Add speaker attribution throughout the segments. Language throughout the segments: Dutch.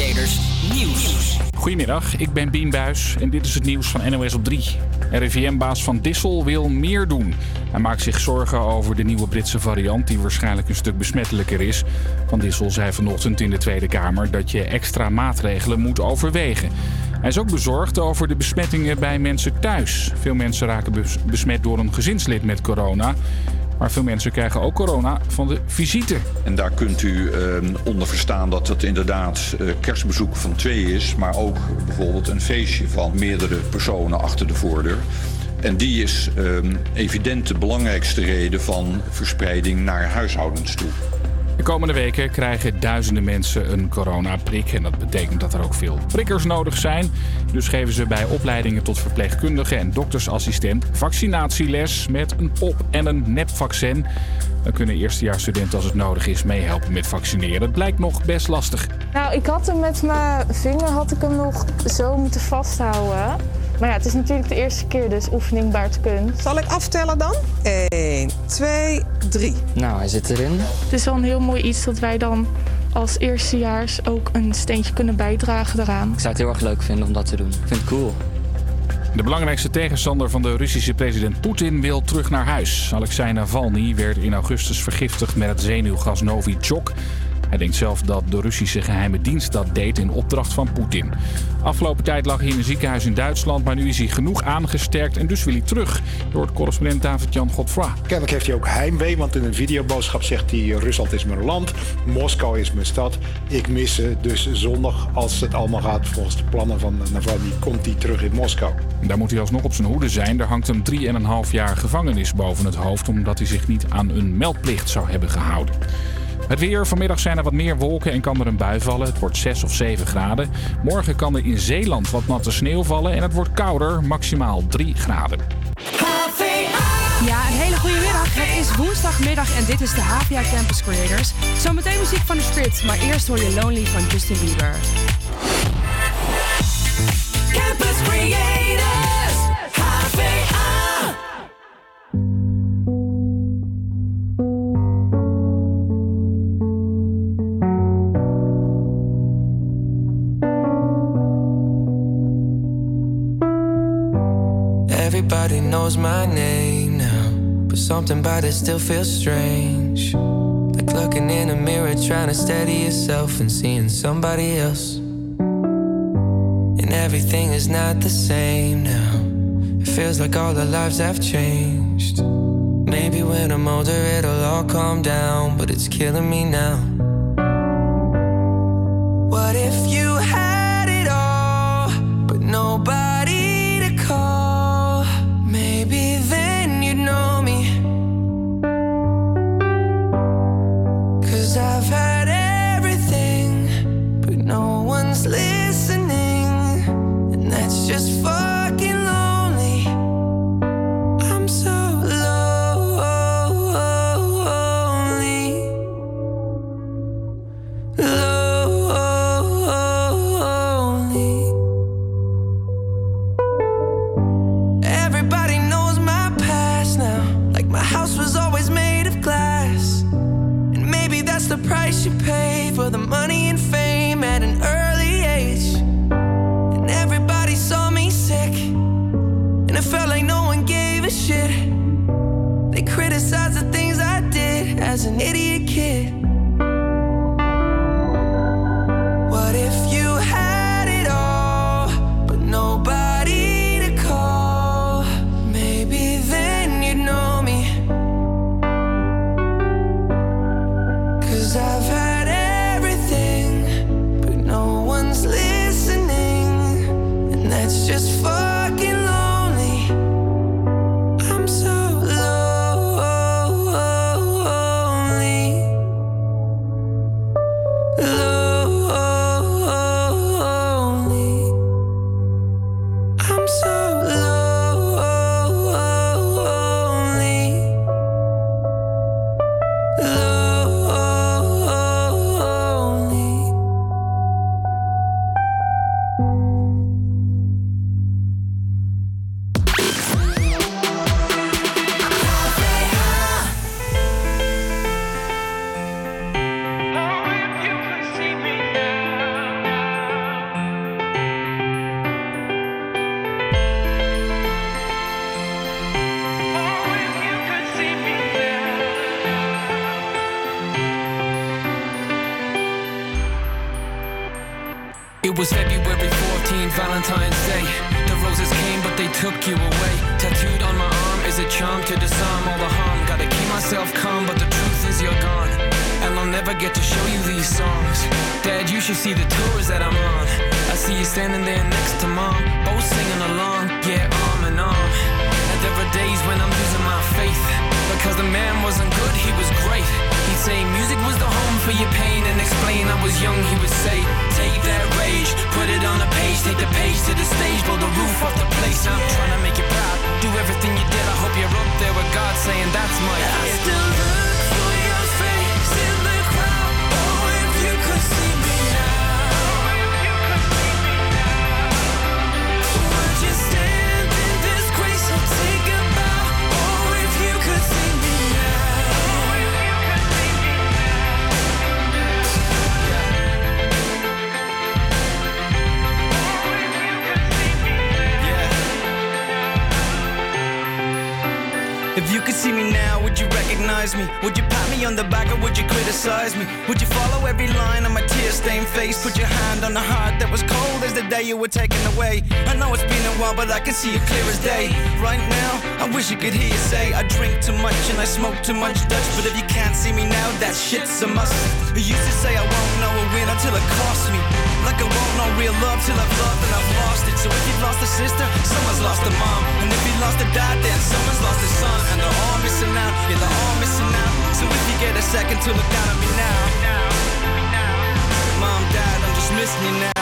Speaker 1: Nieuws.
Speaker 2: Goedemiddag, ik ben Bien Buis en dit is het nieuws van NOS op 3. RIVM-baas Van Dissel wil meer doen. Hij maakt zich zorgen over de nieuwe Britse variant die waarschijnlijk een stuk besmettelijker is. Van Dissel zei vanochtend in de Tweede Kamer dat je extra maatregelen moet overwegen. Hij is ook bezorgd over de besmettingen bij mensen thuis. Veel mensen raken besmet door een gezinslid met corona. Maar veel mensen krijgen ook corona van de visite.
Speaker 3: En daar kunt u uh, onder verstaan dat het inderdaad uh, kerstbezoek van twee is, maar ook bijvoorbeeld een feestje van meerdere personen achter de voordeur. En die is uh, evident de belangrijkste reden van verspreiding naar huishoudens toe.
Speaker 2: De komende weken krijgen duizenden mensen een coronaprik. En dat betekent dat er ook veel prikkers nodig zijn. Dus geven ze bij opleidingen tot verpleegkundige en doktersassistent vaccinatieles met een pop- en een nepvaccin. Dan kunnen eerstejaarsstudenten als het nodig is meehelpen met vaccineren. Het blijkt nog best lastig.
Speaker 4: Nou, ik had hem met mijn vinger had ik hem nog zo moeten vasthouden. Maar ja, het is natuurlijk de eerste keer, dus oefening baart kunst.
Speaker 5: Zal ik aftellen dan? 1, 2, 3.
Speaker 6: Nou, hij zit erin.
Speaker 4: Het is wel een heel mooi iets dat wij dan als eerstejaars ook een steentje kunnen bijdragen eraan.
Speaker 6: Ik zou het heel erg leuk vinden om dat te doen. Ik vind het cool.
Speaker 2: De belangrijkste tegenstander van de Russische president Poetin wil terug naar huis. Alexei Navalny werd in augustus vergiftigd met het zenuwgas Novichok. Hij denkt zelf dat de Russische geheime dienst dat deed in opdracht van Poetin. Afgelopen tijd lag hij in een ziekenhuis in Duitsland, maar nu is hij genoeg aangesterkt en dus wil hij terug. Door het correspondent David-Jan Godfroy.
Speaker 7: Kennelijk heeft hij ook heimwee, want in een videoboodschap zegt hij... Rusland is mijn land, Moskou is mijn stad. Ik mis ze, dus zondag, als het allemaal gaat volgens de plannen van Navalny... komt hij terug in Moskou.
Speaker 2: Daar moet hij alsnog op zijn hoede zijn. Er hangt hem 3,5 jaar gevangenis boven het hoofd... omdat hij zich niet aan een meldplicht zou hebben gehouden. Het weer. Vanmiddag zijn er wat meer wolken en kan er een bui vallen. Het wordt 6 of 7 graden. Morgen kan er in Zeeland wat natte sneeuw vallen en het wordt kouder, maximaal 3 graden.
Speaker 8: Ja, een hele goede middag. Het is woensdagmiddag en dit is de HVA Campus Creators. Zometeen muziek van de Sprit, maar eerst hoor je Lonely van Justin Bieber.
Speaker 1: Campus Creators,
Speaker 9: knows my name now, but something about it still feels strange. Like looking in a mirror, trying to steady yourself and seeing somebody else. And everything is not the same now. It feels like all our lives have changed. Maybe when I'm older, it'll all calm down, but it's killing me now. The price you pay for the money and fame at an early age. And everybody saw me sick. And it felt like no one gave a shit. They criticized the things I did as an idiot you
Speaker 10: should see the tours that I'm on. I see you standing there next to mom, both singing along, yeah, arm in arm. And there are days when I'm losing my faith. Because the man wasn't good, he was great. He'd say music was the home for your pain and explain I was young, he would say, take that rage, put it on the page, take the page to the stage, blow the roof off the place. I'm trying to make you proud, do everything you did. I hope you're up there with God saying that's my
Speaker 11: I still look see me now, would you
Speaker 12: recognize me? Would you pat me on the back or would you criticize me? Would you follow every line on my tear-stained face? Put your hand on the heart that was cold as the day you were taken away. I know it's been a while, but I can see it clear as day. Right now, I wish you could hear you say I drink too much and I smoke too much Dutch. But if you can't see me now, that shit's a must. Used to say I won't know a win until it costs me. Like I won't know real love till I've loved and I've lost it. So if you've lost a sister, someone's lost a mom. And if you lost a dad, then someone's lost a son. And they're all missing out, yeah, they're all missing out. So if you get a second to look down at me now. Mom, dad, I'm just missing you now.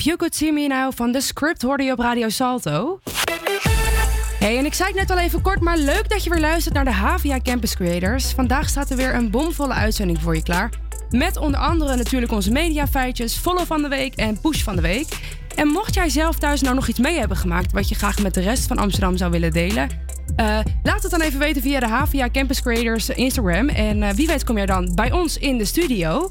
Speaker 11: If You Could See Me Now
Speaker 8: van The Script hoorde je op Radio Salto. Hey, en ik zei het net al even kort, maar leuk dat je weer luistert naar de HVA Campus Creators. Vandaag staat er weer een bomvolle uitzending voor je klaar. Met onder andere natuurlijk onze mediafeitjes, follow van de week en push van de week. En mocht jij zelf thuis nou nog iets mee hebben gemaakt wat je graag met de rest van Amsterdam zou willen delen, eh, laat het dan even weten via de HVA Campus Creators Instagram. En eh, wie weet kom jij dan bij ons in de studio.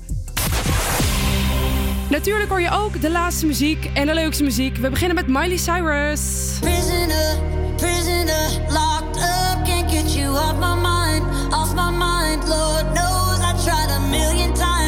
Speaker 8: Natuurlijk hoor je ook de laatste muziek en de leukste muziek. We beginnen met Miley Cyrus.
Speaker 13: Prisoner, prisoner, locked up, can't get you off my mind, off my mind. Lord knows I tried a million times,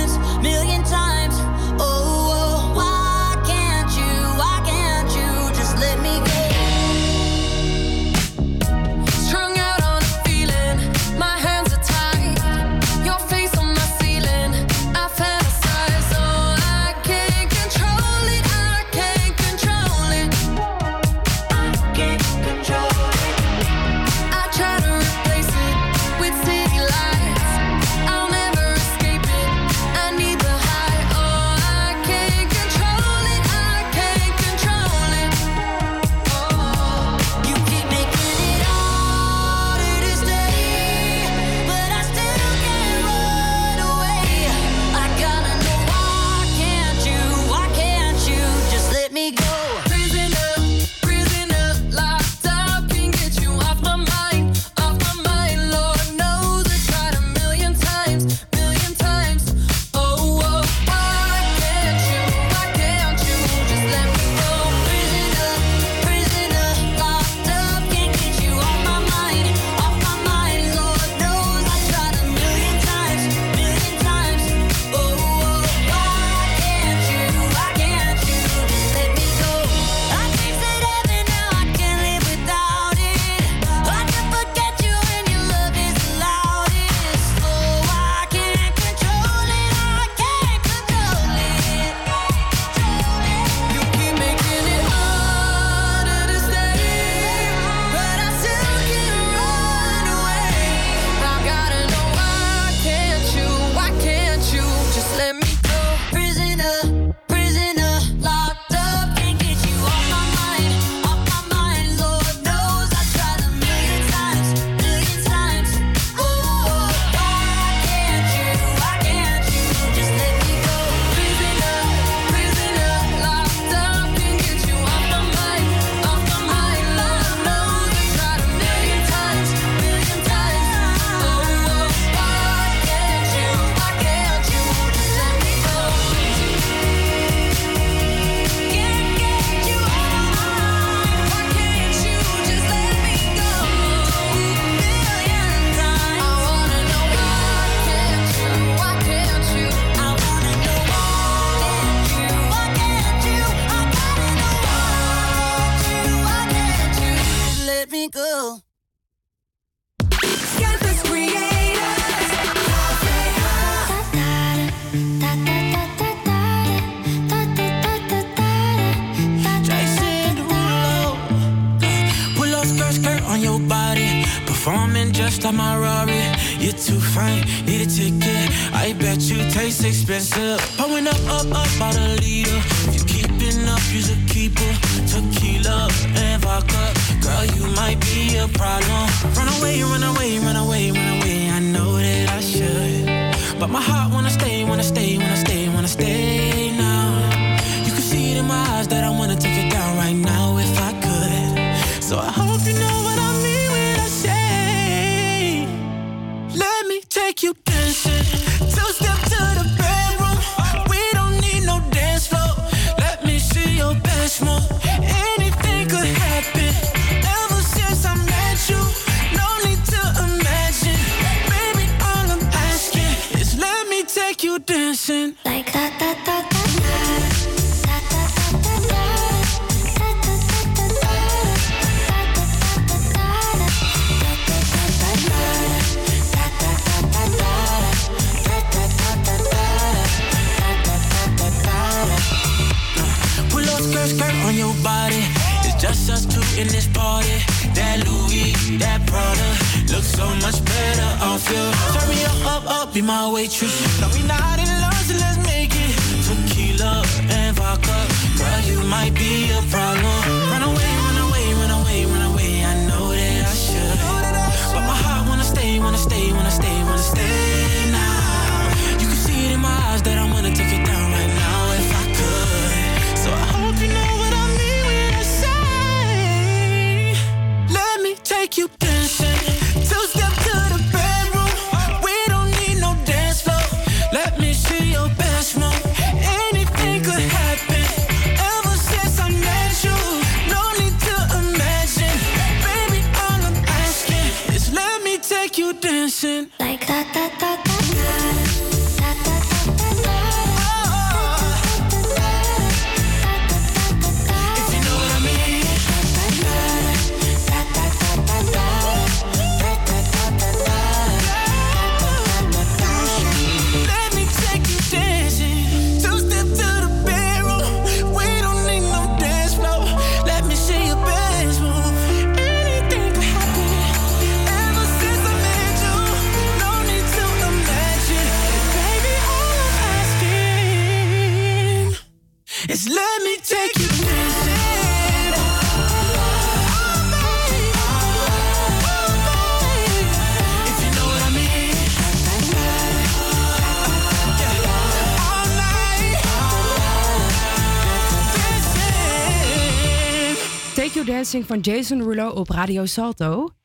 Speaker 14: Dancing
Speaker 8: van Jason Rulo op Radio Salto.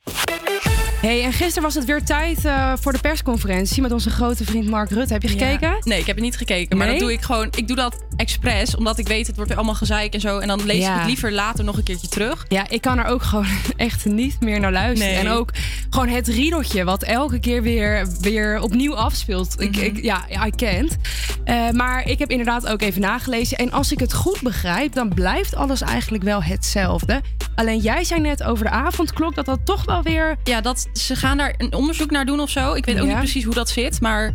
Speaker 8: Hey, en gisteren was het weer tijd eh, voor de persconferentie met onze grote vriend Mark Rutte. Heb je gekeken?
Speaker 15: Ja. Nee, ik heb het niet gekeken. Maar
Speaker 8: Nee?
Speaker 15: dat doe ik gewoon. Ik doe dat expres, omdat ik weet het wordt weer allemaal gezeik en zo. En dan lees
Speaker 8: Ja.
Speaker 15: ik het liever later nog een keertje terug.
Speaker 8: Ja, ik kan er ook gewoon echt niet meer naar luisteren.
Speaker 15: Nee.
Speaker 8: En ook gewoon het riedeltje wat elke keer weer, weer opnieuw afspeelt. Ik,
Speaker 15: Mhm.
Speaker 8: ik, ja, I can't. Eh, maar ik heb inderdaad ook even nagelezen. En als ik het goed begrijp, dan blijft alles eigenlijk wel hetzelfde. Alleen jij zei net over de avondklok dat dat toch wel weer...
Speaker 15: Ja, dat, ze gaan daar een onderzoek naar doen of zo. Ik weet ook
Speaker 8: Ja.
Speaker 15: niet precies hoe dat zit. Maar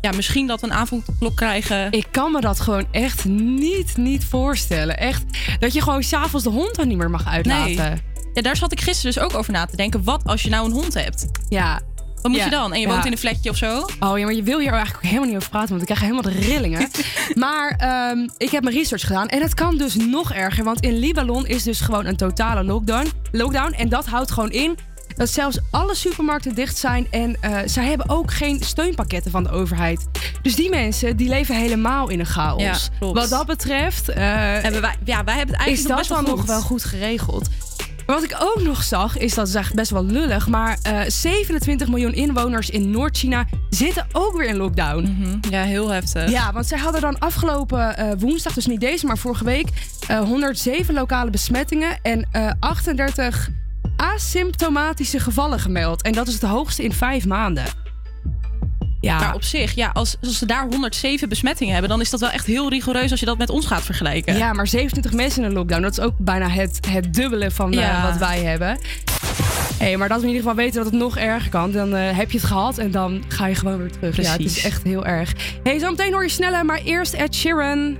Speaker 15: ja, misschien dat we een avondklok krijgen.
Speaker 8: Ik kan me dat gewoon echt niet, niet voorstellen. Echt, dat je gewoon s'avonds de hond dan niet meer mag uitlaten.
Speaker 15: Nee. Ja, daar zat ik gisteren dus ook over na te denken. Wat als je nou een hond hebt?
Speaker 8: Ja.
Speaker 15: Wat moet
Speaker 8: Ja.
Speaker 15: je dan? En je
Speaker 8: Ja.
Speaker 15: woont in een flatje of zo?
Speaker 8: Oh ja, maar je wil hier eigenlijk ook helemaal niet over praten, want ik krijg helemaal de rillingen. maar ehm, ik heb mijn research gedaan en het kan dus nog erger, want in Libanon is dus gewoon een totale lockdown. lockdown en dat houdt gewoon in dat zelfs alle supermarkten dicht zijn en eh, zij hebben ook geen steunpakketten van de overheid. Dus die mensen die leven helemaal in een chaos.
Speaker 15: Ja, klopt.
Speaker 8: Wat dat betreft eh,
Speaker 15: Hebben wij, ja, wij hebben het eigenlijk
Speaker 8: is
Speaker 15: nog
Speaker 8: dat
Speaker 15: best wel
Speaker 8: dan nog wel goed geregeld. Maar wat ik ook nog zag, is dat is echt best wel lullig. Maar eh 27 miljoen inwoners in Noord-China zitten ook weer in lockdown.
Speaker 15: Mhm. Ja, heel heftig.
Speaker 8: Ja, want zij hadden dan afgelopen eh, woensdag, dus niet deze, maar vorige week, eh, 107 lokale besmettingen en eh 38 asymptomatische gevallen gemeld. En dat is het hoogste in vijf maanden. Ja.
Speaker 15: Maar op zich, ja, als, als ze daar 107 besmettingen hebben, dan is dat wel echt heel rigoureus als je dat met ons gaat vergelijken.
Speaker 8: Ja, maar 27 mensen in een lockdown, dat is ook bijna het, het dubbele van eh, wat wij hebben. Hey, maar dat we in ieder geval weten dat het nog erger kan, dan eh, heb je het gehad en dan ga je gewoon weer terug. Ja, het is echt heel erg. Hey, zo meteen hoor je sneller, maar eerst Ed Sheeran.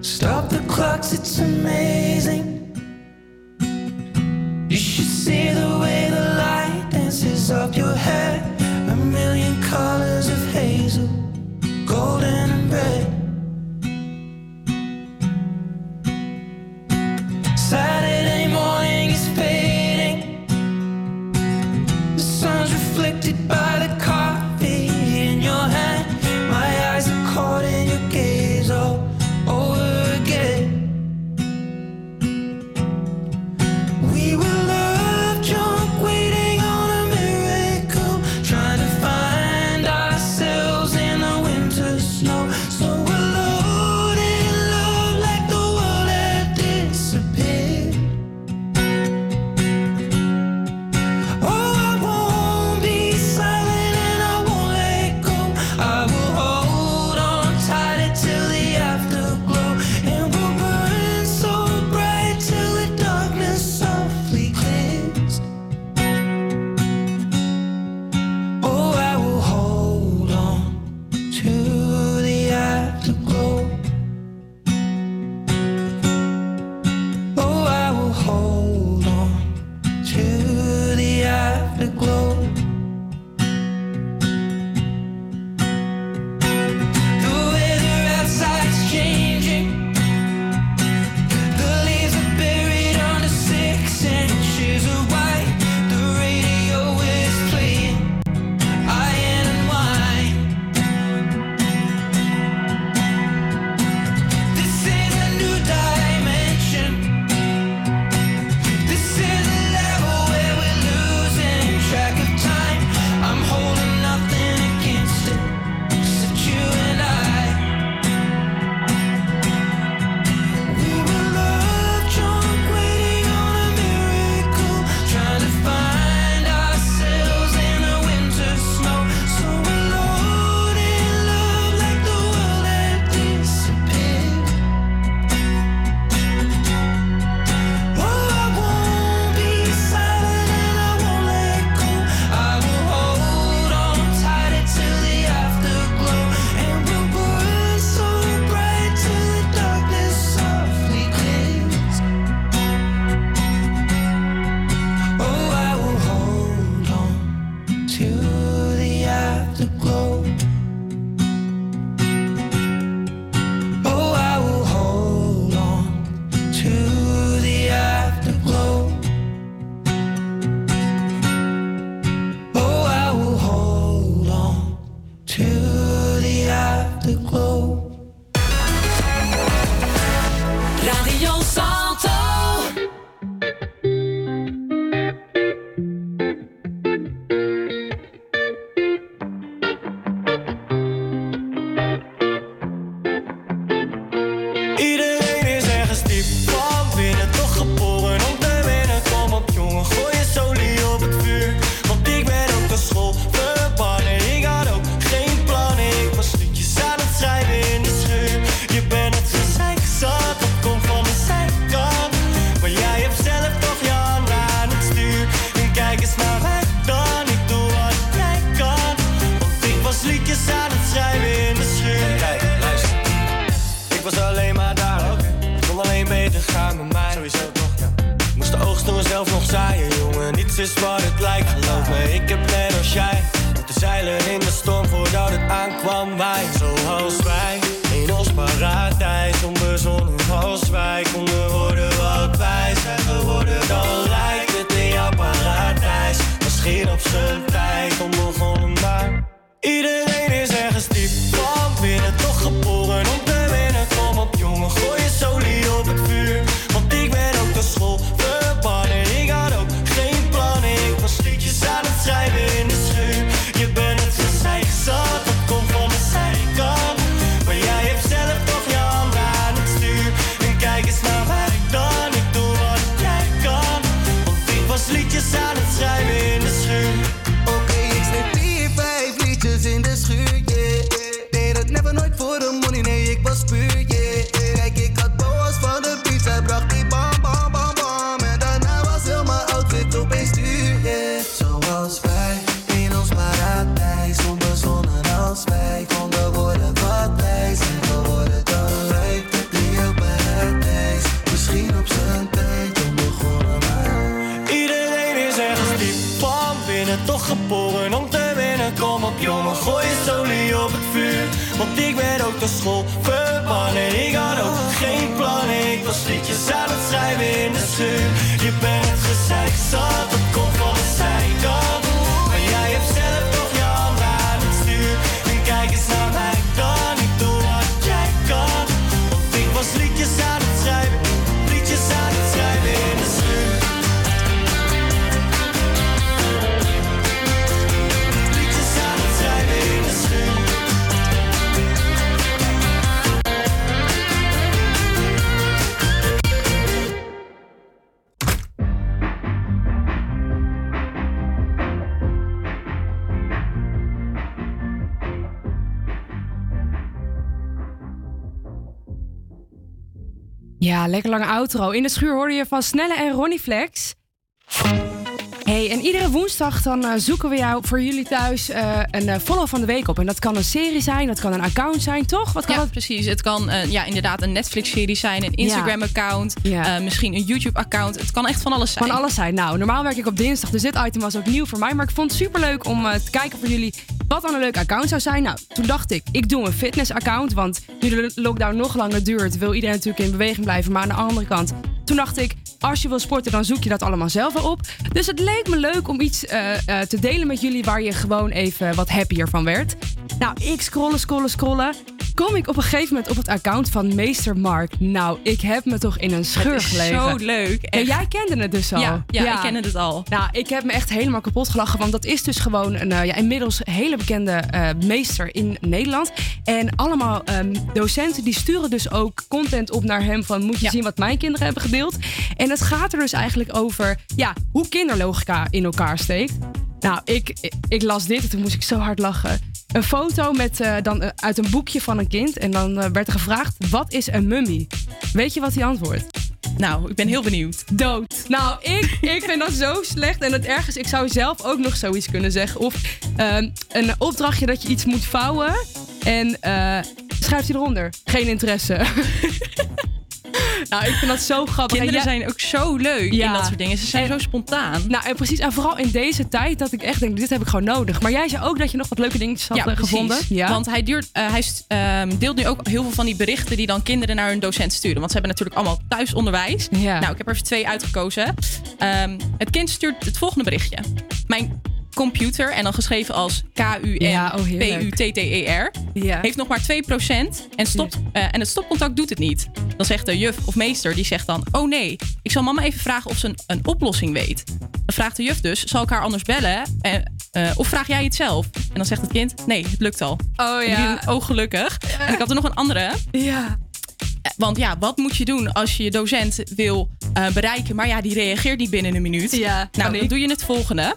Speaker 1: Stop the clocks, it's amazing. You should
Speaker 16: see the way the light dances up your head. A million colors of hazel, golden and red. Saturday
Speaker 8: lekker lange outro. In de schuur hoorde je van Snelle en Ronnie Flex. Hey, en iedere woensdag dan eh, zoeken we jou voor jullie thuis eh, een eh, follow van de week op. En dat kan een serie zijn, dat kan een account zijn, toch? Wat kan
Speaker 15: ja,
Speaker 8: dat?
Speaker 15: precies. Het kan ja, inderdaad een Netflix-serie zijn, een Instagram-account, misschien een YouTube-account. Het kan echt van alles zijn.
Speaker 8: Van alles zijn. Nou, normaal werk ik op dinsdag, dus dit item was ook nieuw voor mij. Maar ik vond het superleuk om te kijken voor jullie wat dan een leuk account zou zijn. Nou, toen dacht ik, ik doe een fitness-account. Want nu de lockdown nog langer duurt, wil iedereen natuurlijk in beweging blijven. Maar aan de andere kant, toen dacht ik, als je wil sporten, dan zoek je dat allemaal zelf op. Dus het leek me leuk om iets eh, eh, te delen met jullie waar je gewoon even wat happier van werd. Nou, ik scrollen, scrollen, scrollen. Kom ik op een gegeven moment op het account van Meester Mark. Nou, ik heb me toch in een scheur gelegen.
Speaker 15: zo leuk.
Speaker 8: Ja,
Speaker 15: echt.
Speaker 8: jij kende het dus al.
Speaker 15: Ja, ja, ik kende het al.
Speaker 8: Nou, ik heb me echt helemaal kapot gelachen. Want dat is dus gewoon een eh, ja, inmiddels hele bekende eh, meester in Nederland. En allemaal ehm, docenten die sturen dus ook content op naar hem. Van moet je zien wat mijn kinderen hebben gedeeld. En het gaat er dus eigenlijk over ja, hoe kinderlogica in elkaar steekt. Nou, ik, ik, ik las dit en toen moest ik zo hard lachen. Een foto met, eh, dan, eh, uit een boekje van een kind. En dan eh, werd er gevraagd, wat is een mummie? Weet je wat hij antwoordt?
Speaker 15: Nou, ik ben heel benieuwd.
Speaker 8: Dood. Nou, ik, ik vind dat zo slecht. En het ergens, ik zou zelf ook nog zoiets kunnen zeggen. Of ehm, een opdrachtje dat je iets moet vouwen. En schrijft hij eronder. Geen interesse. nou, ik vind dat zo grappig.
Speaker 15: Kinderen
Speaker 8: jij-
Speaker 15: zijn ook zo leuk in dat soort dingen. Ze zijn zo spontaan.
Speaker 8: Nou, en precies. En vooral in deze tijd dat ik echt denk, dit heb ik gewoon nodig. Maar jij zei ook dat je nog wat leuke dingetjes had
Speaker 15: ja,
Speaker 8: eh,
Speaker 15: precies.
Speaker 8: gevonden. Ja.
Speaker 15: Want hij, duurt, eh, hij ehm, deelt nu ook heel veel van die berichten die dan kinderen naar hun docent sturen. Want ze hebben natuurlijk allemaal thuisonderwijs.
Speaker 8: Ja.
Speaker 15: Nou, ik heb er even twee uitgekozen. Ehm, het kind stuurt het volgende berichtje. Mijn computer, en dan geschreven als
Speaker 8: Ja, oh, heerlijk.
Speaker 15: K-U-N-P-U-T-T-E-R,
Speaker 8: Ja.
Speaker 15: heeft nog maar 2% en, stopt, eh, en het stopcontact doet het niet. Dan zegt de juf of meester, die zegt dan... Oh nee, ik zal mama even vragen of ze een, een oplossing weet. Dan vraagt de juf dus, zal ik haar anders bellen? En, eh, of vraag jij het zelf? En dan zegt het kind, nee, het lukt al.
Speaker 8: Oh ja.
Speaker 15: oh gelukkig. En ik had er nog een andere.
Speaker 8: Ja.
Speaker 15: Eh, Want ja, wat moet je doen als je je docent wil eh, bereiken, maar ja, die reageert niet binnen een minuut?
Speaker 8: Ja,
Speaker 15: nou, dan doe je het volgende.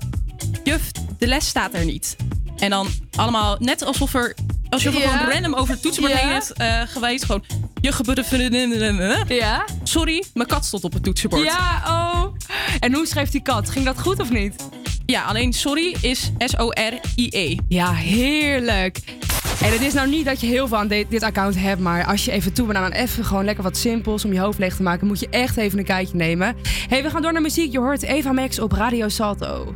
Speaker 15: Juf, de les staat er niet. En dan allemaal net alsof er, als je
Speaker 8: Ja.
Speaker 15: gewoon random over het toetsenbord
Speaker 8: Ja.
Speaker 15: heen hebt eh, geweest, gewoon je gebeurde.
Speaker 8: Ja.
Speaker 15: Sorry, mijn kat stond op het toetsenbord.
Speaker 8: Ja, oh. En hoe schreef die kat? Ging dat goed of niet?
Speaker 15: Ja, alleen sorry is S-O-R-I-E.
Speaker 8: Ja, heerlijk. En het is nou niet dat je heel veel aan de- dit account hebt, maar als je even toe bent aan even gewoon lekker wat simpels om je hoofd leeg te maken, moet je echt even een kijkje nemen. hey, we gaan door naar muziek. Je hoort Eva Max op Radio Salto.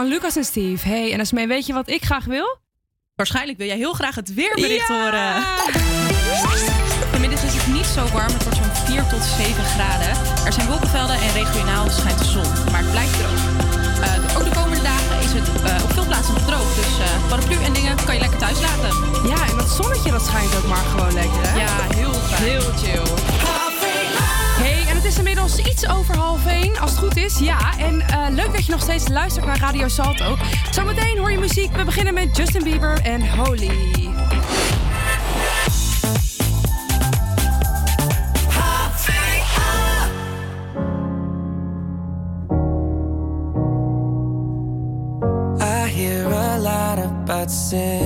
Speaker 8: Van Lucas en Steve. Hey, en Asmee, weet je wat ik graag wil?
Speaker 15: Waarschijnlijk wil jij heel graag het weerbericht
Speaker 8: ja!
Speaker 15: horen. Vanmiddag is het niet zo warm. Het wordt zo'n 4 tot 7 graden. Er zijn wolkenvelden en regionaal schijnt de zon. Maar het blijft droog. Eh, ook de komende dagen is het eh, op veel plaatsen droog. Dus eh, paraplu en dingen kan je lekker thuis laten.
Speaker 8: Ja, en dat zonnetje dat schijnt ook maar gewoon lekker, hè?
Speaker 15: Ja, heel fijn.
Speaker 8: Heel chill is inmiddels iets over half één, als het goed is. Ja, en eh, leuk dat je nog steeds luistert naar Radio Salto. Zometeen hoor je muziek. We beginnen met Justin Bieber en Holy.
Speaker 9: I hear a lot about sin.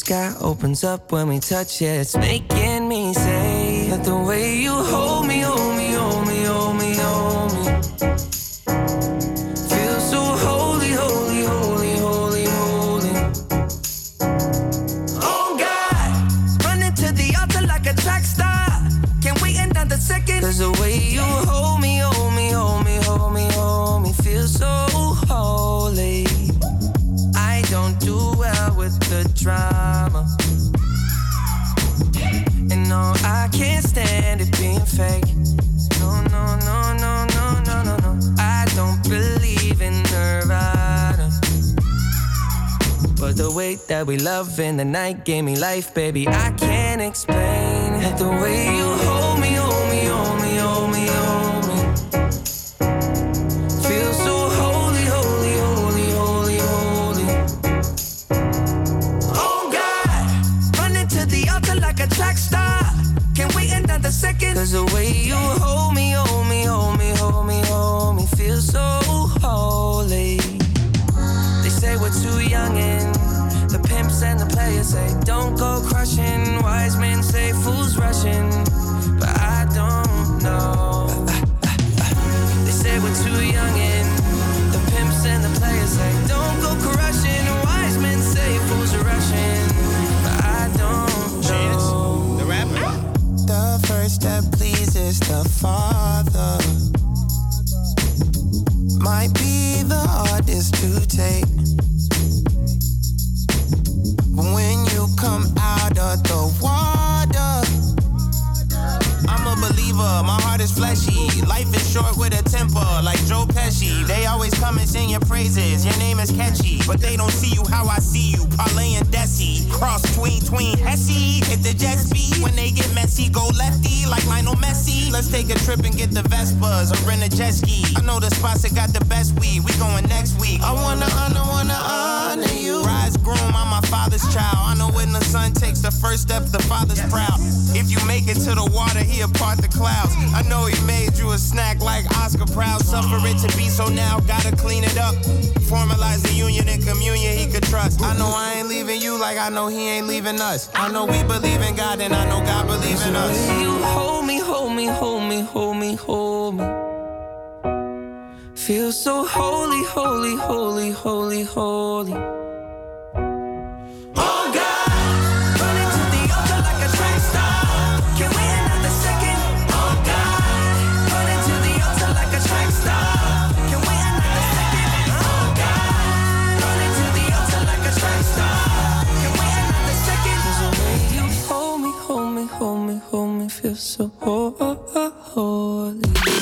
Speaker 9: sky opens up when we touch it. It's making the way that we love in the night gave me life, baby. I can't explain. The way you hold me, hold me, hold me, hold me, hold me. Feel so holy, holy, holy, holy, holy. Oh God, running to the altar like a track star. Can't wait another second. Cause the way you and the players say don't go crushing. Wise men say fools rushing, but I don't know. They say we're too young and the pimps and the players say don't go crushing. Wise men say fools are rushing, but I don't know.
Speaker 17: The rapper. The first step pleases the Father. Might be the hardest to take. Of the water, I'm a believer, my heart is fleshy. Life is short with a temper, like Joe Pesci. They always come and sing your praises, your name is catchy. But they don't see you how I see you, Parlay and Desi. Cross tween, tween, Hesse. Hit the jet speed, when they get messy, go lefty, like Lionel Messi. Let's take a trip and get the Vespas or rent a jet ski. I know the spots that got the best weed, we going next week. I wanna honor, wanna honor you. Rise groom, I'm my father's child. I know when the son takes the first step, the father's proud. If you make it to the water, he'll part the clouds. I know he made you a snack like Oscar Proud. Suffer it to be so now, gotta clean it up. Formalize the union and communion he could trust. I know I ain't leaving you like I know he ain't leaving us. I know we believe in God and I know God believes in us.
Speaker 9: You hold me, hold me, hold me, hold me, hold me. Feel so holy, holy, holy, holy, holy. So ho- ho- ho- holy.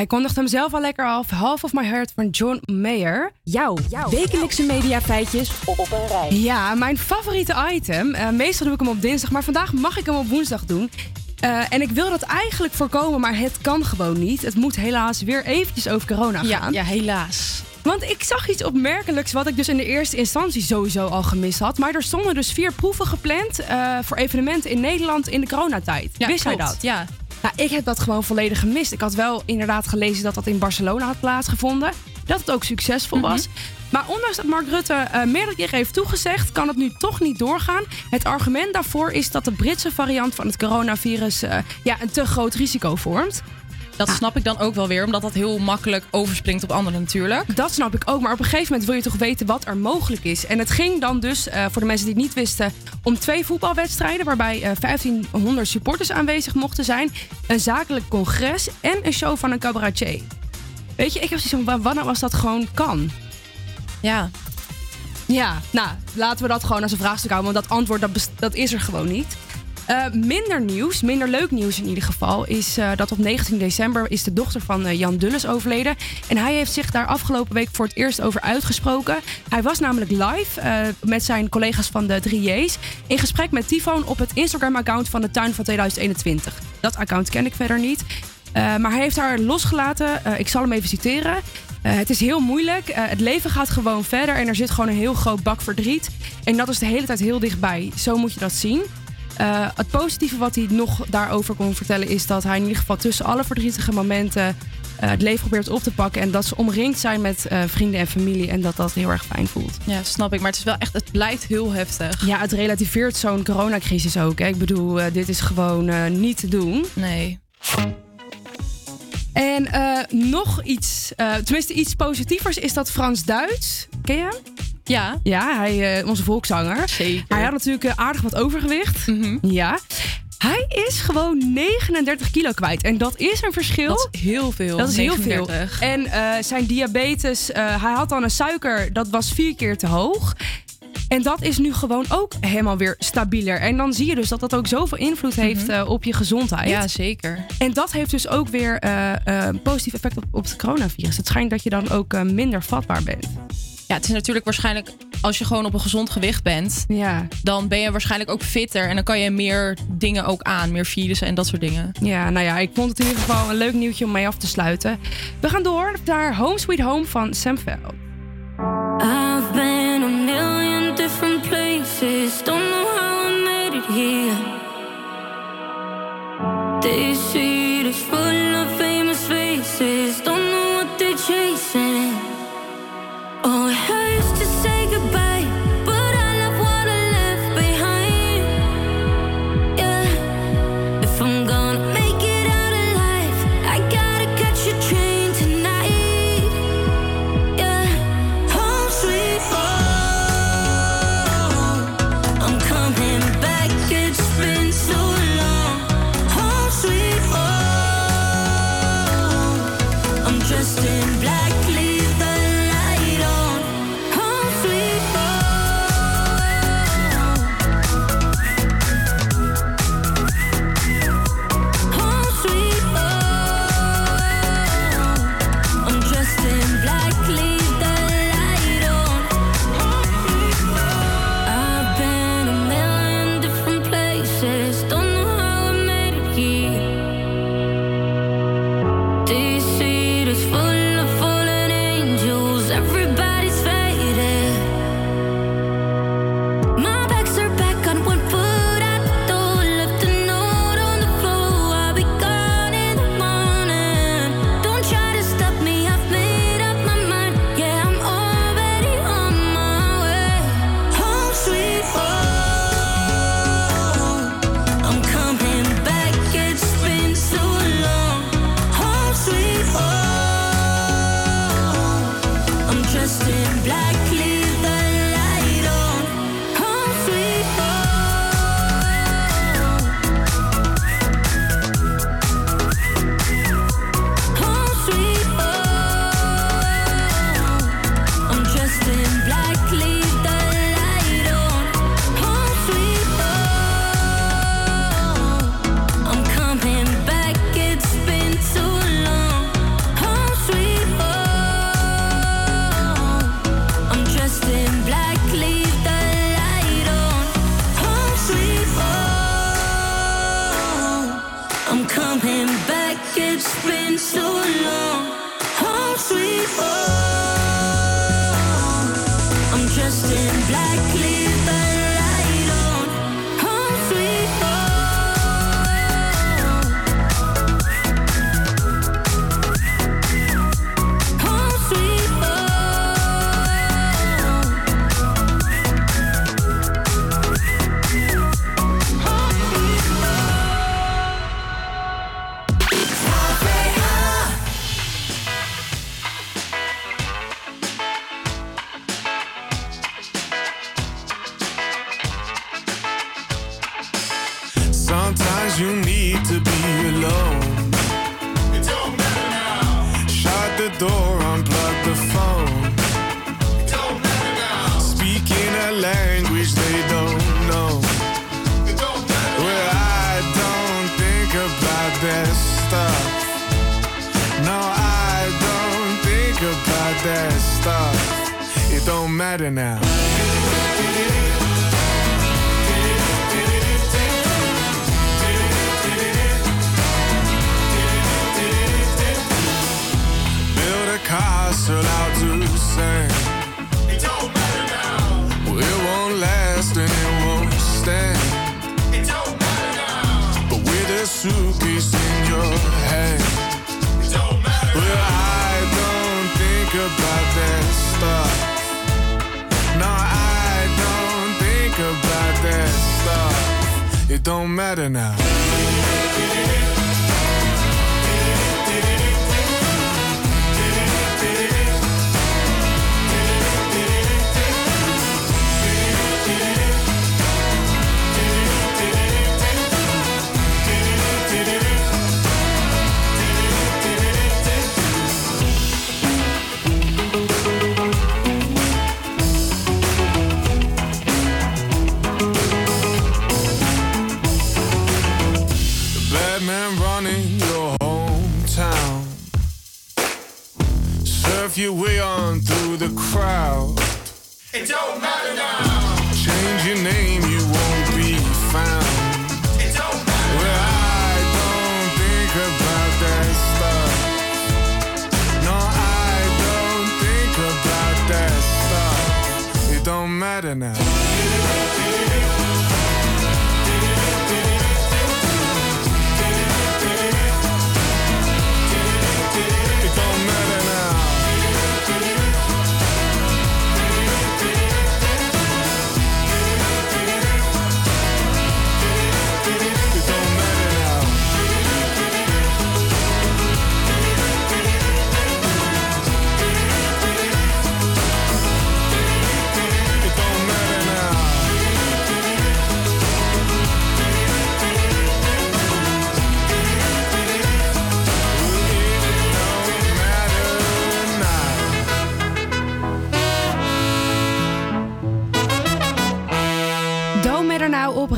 Speaker 8: Hij kondigt hem zelf al lekker af. Half of My Heart van John Mayer.
Speaker 18: Jouw, wekelijkse mediafeitjes op een rij.
Speaker 8: Ja, mijn favoriete item. Eh, meestal doe ik hem op dinsdag, maar vandaag mag ik hem op woensdag doen. Eh, en ik wil dat eigenlijk voorkomen, maar het kan gewoon niet. Het moet helaas weer eventjes over corona
Speaker 15: Ja,
Speaker 8: gaan.
Speaker 15: ja, helaas.
Speaker 8: Want ik zag iets opmerkelijks wat ik dus in de eerste instantie sowieso al gemist had. Maar er stonden dus vier proeven gepland eh, voor evenementen in Nederland in de coronatijd.
Speaker 15: Ja,
Speaker 8: Wist hij
Speaker 15: klopt,
Speaker 8: dat?
Speaker 15: Ja.
Speaker 8: Ik heb dat gewoon volledig gemist. Ik had wel inderdaad gelezen dat dat in Barcelona had plaatsgevonden. Dat het ook succesvol
Speaker 15: Mhm.
Speaker 8: was. Maar ondanks dat Mark Rutte eh, meerdere keren heeft toegezegd, kan het nu toch niet doorgaan. Het argument daarvoor is dat de Britse variant van het coronavirus eh, ja, een te groot risico vormt.
Speaker 15: Dat snap ik dan ook wel weer, omdat dat heel makkelijk overspringt op anderen natuurlijk.
Speaker 8: Dat snap ik ook, maar op een gegeven moment wil je toch weten wat er mogelijk is. En het ging dan dus, eh, voor de mensen die het niet wisten, om twee voetbalwedstrijden waarbij eh 1500 supporters aanwezig mochten zijn, een zakelijk congres en een show van een cabaretier. Weet je, ik heb zoiets van, wa- wanneer was dat gewoon kan?
Speaker 15: Ja.
Speaker 8: Ja, nou, laten we dat gewoon als een vraagstuk houden, want dat antwoord dat, dat is er gewoon niet. Eh, minder nieuws, minder leuk nieuws in ieder geval, is eh, dat op 19 december is de dochter van eh, Jan Dulles overleden. En hij heeft zich daar afgelopen week voor het eerst over uitgesproken. Hij was namelijk live met zijn collega's van de 3J's in gesprek met Tyfoon op het Instagram-account van de Tuin van 2021. Dat account ken ik verder niet. Maar hij heeft haar losgelaten. Ik zal hem even citeren. Het is heel moeilijk. Het leven gaat gewoon verder. En er zit gewoon een heel groot bak verdriet. En dat is de hele tijd heel dichtbij. Zo moet je dat zien. Eh, het positieve wat hij nog daarover kon vertellen is dat hij in ieder geval tussen alle verdrietige momenten eh, het leven probeert op te pakken. En dat ze omringd zijn met eh, vrienden en familie. En dat dat heel erg fijn voelt.
Speaker 15: Ja, snap ik. Maar het is wel echt, het blijft heel heftig.
Speaker 8: Ja, het relativeert zo'n coronacrisis ook. Hè. Ik bedoel, dit is gewoon niet te doen.
Speaker 15: Nee.
Speaker 8: En nog iets, tenminste iets positievers, is dat Frans Duits. Ken je hem?
Speaker 15: Ja.
Speaker 8: Ja, hij, eh, onze volkszanger.
Speaker 15: Zeker.
Speaker 8: Hij had natuurlijk eh, aardig wat overgewicht.
Speaker 15: Mhm.
Speaker 8: Ja. Hij is gewoon 39 kilo kwijt. En dat is een verschil.
Speaker 15: Dat is heel veel.
Speaker 8: Dat is heel
Speaker 15: 39.
Speaker 8: veel. En eh, zijn diabetes, hij had dan een suiker, dat was vier keer te hoog. En dat is nu gewoon ook helemaal weer stabieler. En dan zie je dus dat dat ook zoveel invloed heeft eh, op je gezondheid.
Speaker 15: Mhm. Ja, zeker.
Speaker 8: En dat heeft dus ook weer een positief effect op, op het coronavirus. Het schijnt dat je dan ook minder vatbaar bent.
Speaker 15: Ja, het is natuurlijk waarschijnlijk, als je gewoon op een gezond gewicht bent,
Speaker 8: Ja.
Speaker 15: dan ben je waarschijnlijk ook fitter. En dan kan je meer dingen ook aan, meer virussen en dat soort dingen.
Speaker 8: Ja, nou ja, ik vond het in ieder geval een leuk nieuwtje om mee af te sluiten. We gaan door naar Home Sweet Home van Sam Veld.
Speaker 19: I've been a million different places. Don't know how I made it here. This is full of famous faces. Don't know what they're chasing. Oh, it hurts to say goodbye,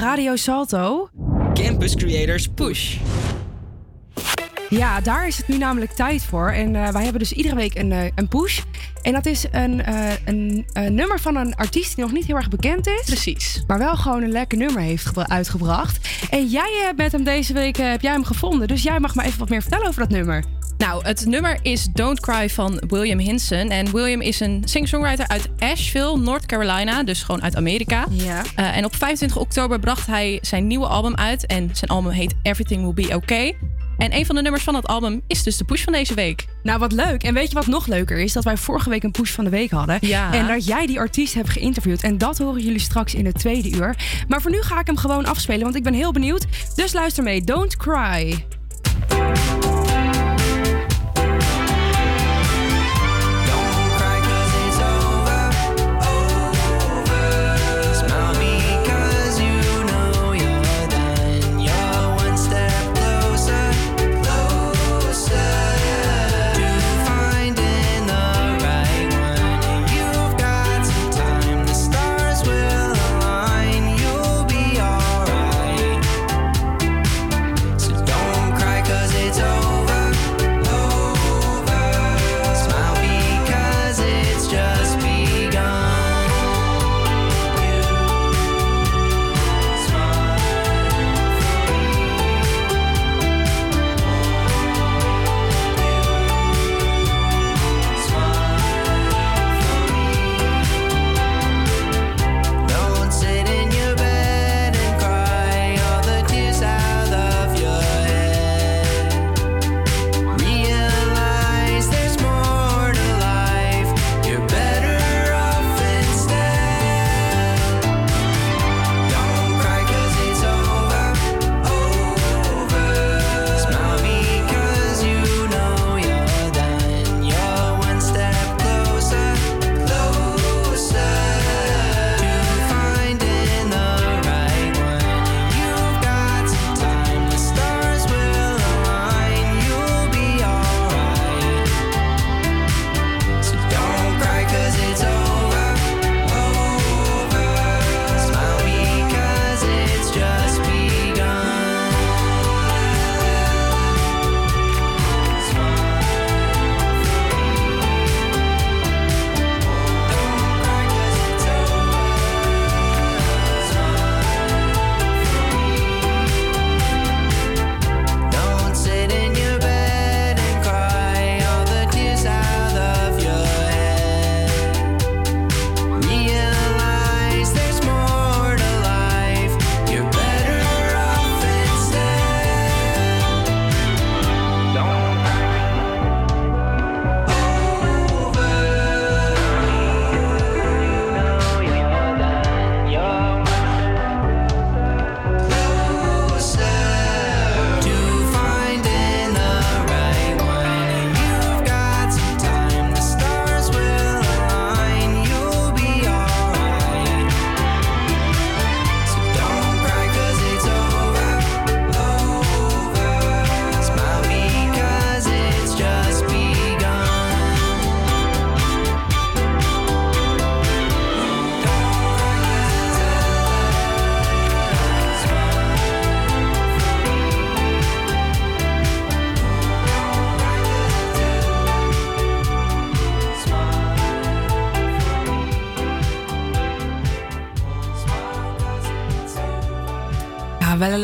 Speaker 8: Radio Salto.
Speaker 20: Campus Creators Push.
Speaker 8: Ja, daar is het nu namelijk tijd voor. En eh, wij hebben dus iedere week een, eh, een push. En dat is een, eh, een, een nummer van een artiest die nog niet heel erg bekend is.
Speaker 15: Precies.
Speaker 8: Maar wel gewoon een lekker nummer heeft gebra- uitgebracht. En jij hebt met hem deze week heb jij hem gevonden. Dus jij mag me even wat meer vertellen over dat nummer.
Speaker 15: Nou, het nummer is Don't Cry van William Hinson. En William is een singer-songwriter uit Asheville, North Carolina. Dus gewoon uit Amerika.
Speaker 8: Ja.
Speaker 15: Eh, en op 25 oktober bracht hij zijn nieuwe album uit. En zijn album heet Everything Will Be Okay. En een van de nummers van dat album is dus de push van deze week.
Speaker 8: Nou, wat leuk. En weet je wat nog leuker is? Dat wij vorige week een push van de week hadden.
Speaker 15: Ja.
Speaker 8: En dat jij die artiest hebt geïnterviewd. En dat horen jullie straks in het tweede uur. Maar voor nu ga ik hem gewoon afspelen, want ik ben heel benieuwd. Dus luister mee. Don't cry.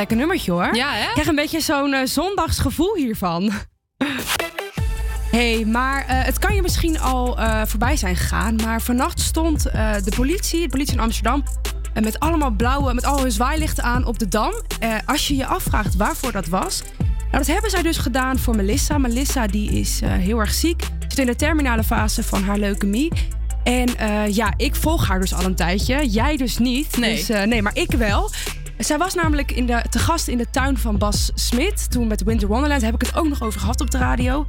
Speaker 8: Lekker nummertje hoor.
Speaker 15: Ja, hè?
Speaker 8: Ik krijg een beetje zo'n eh, zondagsgevoel hiervan. hey, maar eh, het kan je misschien al eh, voorbij zijn gegaan. Maar vannacht stond de politie, de politie in Amsterdam. met allemaal blauwe, met al hun zwaailichten aan op de dam. Als je je afvraagt waarvoor dat was. Nou, dat hebben zij dus gedaan voor Melissa. Melissa die is heel erg ziek. Zit in de terminale fase van haar leukemie. En ja, ik volg haar dus al een tijdje. Jij dus niet.
Speaker 15: Nee.
Speaker 8: Dus, nee, maar ik wel. Zij was namelijk in de, te gast in de tuin van Bas Smit. Toen met Winter Wonderland heb ik het ook nog over gehad op de radio.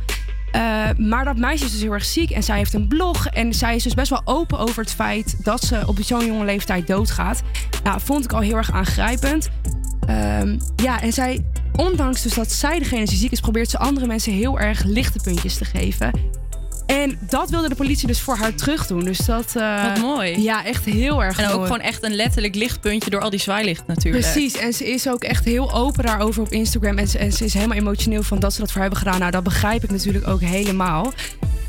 Speaker 8: Eh, maar dat meisje is dus heel erg ziek en zij heeft een blog. En zij is dus best wel open over het feit dat ze op zo'n jonge leeftijd doodgaat. Nou, vond ik al heel erg aangrijpend. Ehm, ja, en zij, ondanks dus dat zij degene die ziek is, probeert ze andere mensen heel erg lichte puntjes te geven. En dat wilde de politie dus voor haar terug doen. Dus dat. eh,
Speaker 15: Wat mooi.
Speaker 8: Ja, echt heel erg
Speaker 15: En ook gewoon echt een letterlijk lichtpuntje door al die zwaailicht natuurlijk.
Speaker 8: Precies, en ze is ook echt heel open daarover op Instagram. En ze, en ze is helemaal emotioneel van dat ze dat voor hebben gedaan. Nou, dat begrijp ik natuurlijk ook helemaal.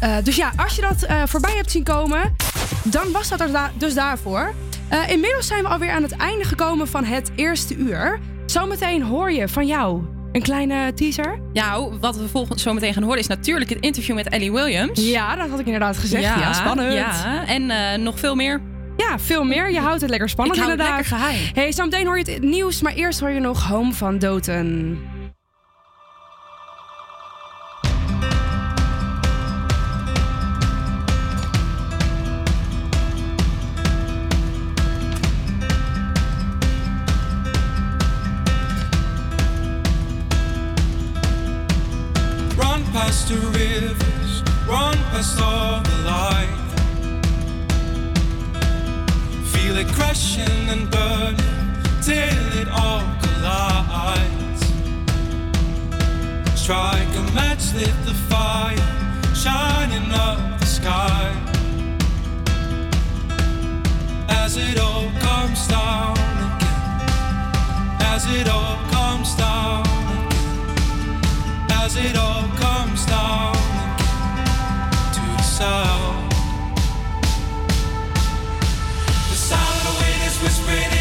Speaker 8: Eh, dus ja, als je dat eh, voorbij hebt zien komen, dan was dat er da- dus daarvoor. Inmiddels zijn we alweer aan het einde gekomen van het eerste uur. Zometeen hoor je van jou een kleine teaser.
Speaker 15: Ja, wat we volgend zo meteen gaan horen is natuurlijk het interview met Ellie Williams.
Speaker 8: Ja, dat had ik inderdaad gezegd. Ja, spannend.
Speaker 15: Ja, en eh, nog veel meer.
Speaker 8: Ja, veel meer. Je houdt het lekker spannend
Speaker 15: Ik hou het
Speaker 8: inderdaad.
Speaker 15: lekker geheim.
Speaker 8: Hey, zometeen hoor je het nieuws, maar eerst hoor je nog Home van Doten.
Speaker 21: Strike a match, lit the fire, shining up the sky. As it all comes down again, as it all comes down again, as it all comes down again to the sound. The sound of the wind is whispering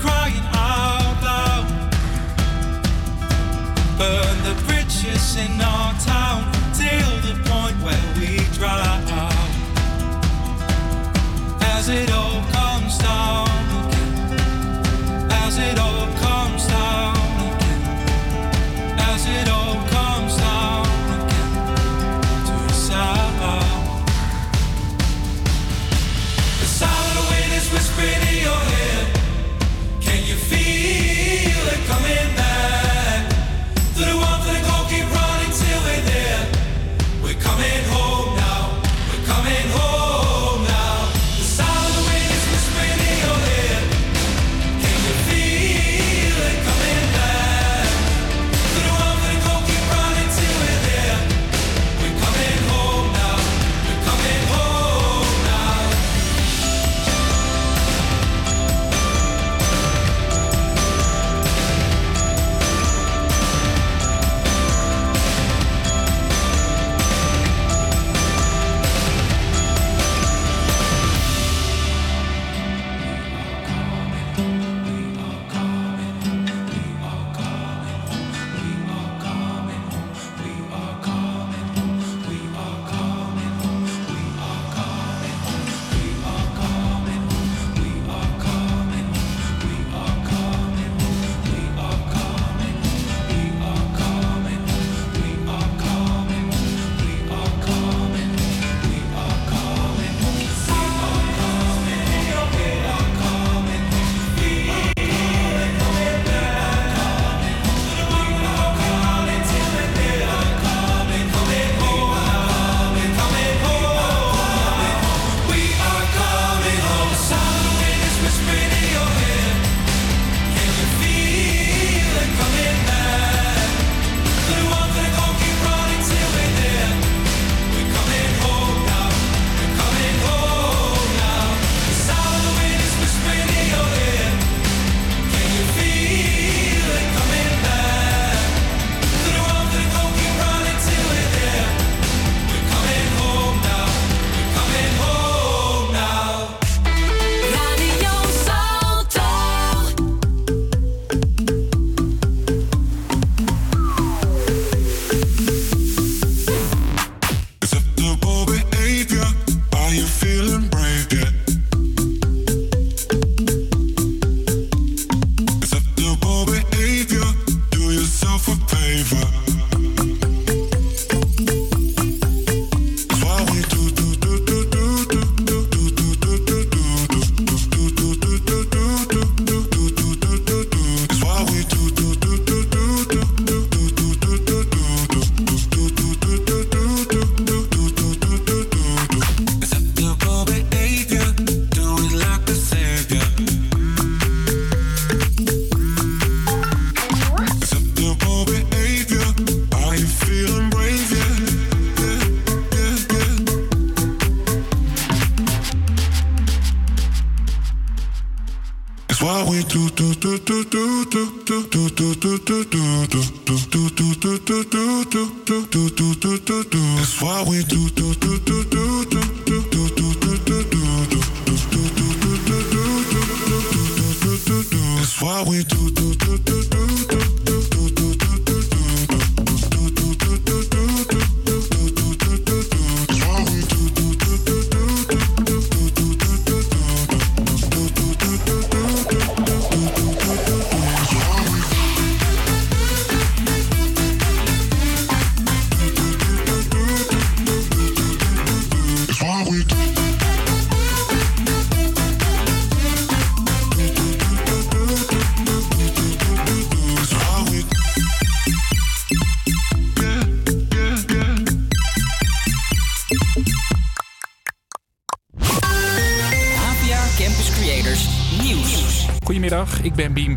Speaker 21: crying out loud. Burn the bridges in our town till the point where we drown. As it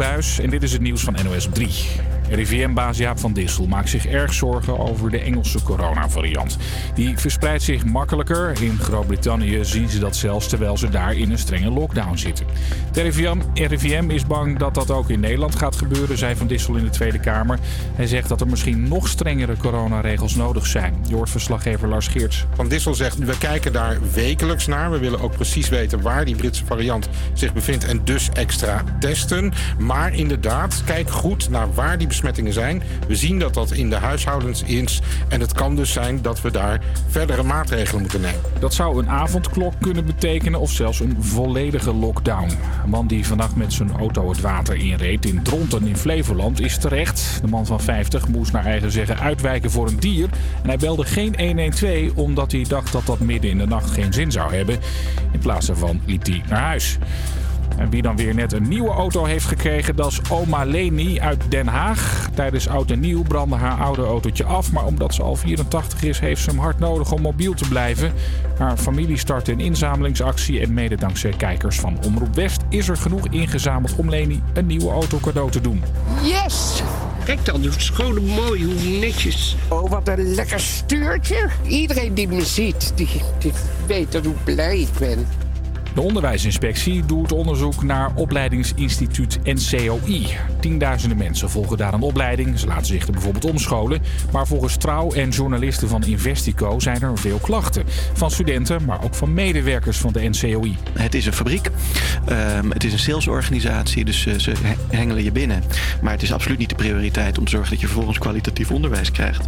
Speaker 2: Buis en dit is het nieuws van NOS op 3. RIVM-baas Jaap van Dissel maakt zich erg zorgen over de Engelse coronavariant. Die verspreidt zich makkelijker. In Groot-Brittannië zien ze dat zelfs terwijl ze daar in een strenge lockdown zitten. De RIVM, RIVM is bang dat dat ook in Nederland gaat gebeuren, zei Van Dissel in de Tweede Kamer. Hij zegt dat er misschien nog strengere coronaregels nodig zijn. Je verslaggever Lars Geerts.
Speaker 22: Van Dissel zegt, we kijken daar wekelijks naar. We willen ook precies weten waar die Britse variant zich bevindt en dus extra testen. Maar inderdaad, kijk goed naar waar die zijn. We zien dat dat in de huishoudens is. En het kan dus zijn dat we daar verdere maatregelen moeten nemen.
Speaker 2: Dat zou een avondklok kunnen betekenen of zelfs een volledige lockdown. Een man die vannacht met zijn auto het water inreed in Dronten in Flevoland is terecht. De man van 50 moest naar eigen zeggen uitwijken voor een dier. En hij belde geen 112 omdat hij dacht dat dat midden in de nacht geen zin zou hebben. In plaats daarvan liep hij naar huis. En wie dan weer net een nieuwe auto heeft gekregen, dat is oma Leni uit Den Haag. Tijdens oud en nieuw brandde haar oude autootje af. Maar omdat ze al 84 is, heeft ze hem hard nodig om mobiel te blijven. Haar familie startte een inzamelingsactie. En mede dankzij kijkers van Omroep West is er genoeg ingezameld om Leni een nieuwe auto cadeau te doen.
Speaker 23: Yes! Kijk dan, hoe schoon en mooi, hoe netjes. Oh, wat een lekker stuurtje. Iedereen die me ziet, die, die weet dat hoe blij ik ben.
Speaker 2: De onderwijsinspectie doet onderzoek naar opleidingsinstituut NCOI. Tienduizenden mensen volgen daar een opleiding. Ze laten zich er bijvoorbeeld omscholen. Maar volgens Trouw en journalisten van Investico zijn er veel klachten. Van studenten, maar ook van medewerkers van de NCOI.
Speaker 24: Het is een fabriek. Ehm, het is een salesorganisatie, dus eh, ze he- hengelen je binnen. Maar het is absoluut niet de prioriteit om te zorgen dat je vervolgens kwalitatief onderwijs krijgt.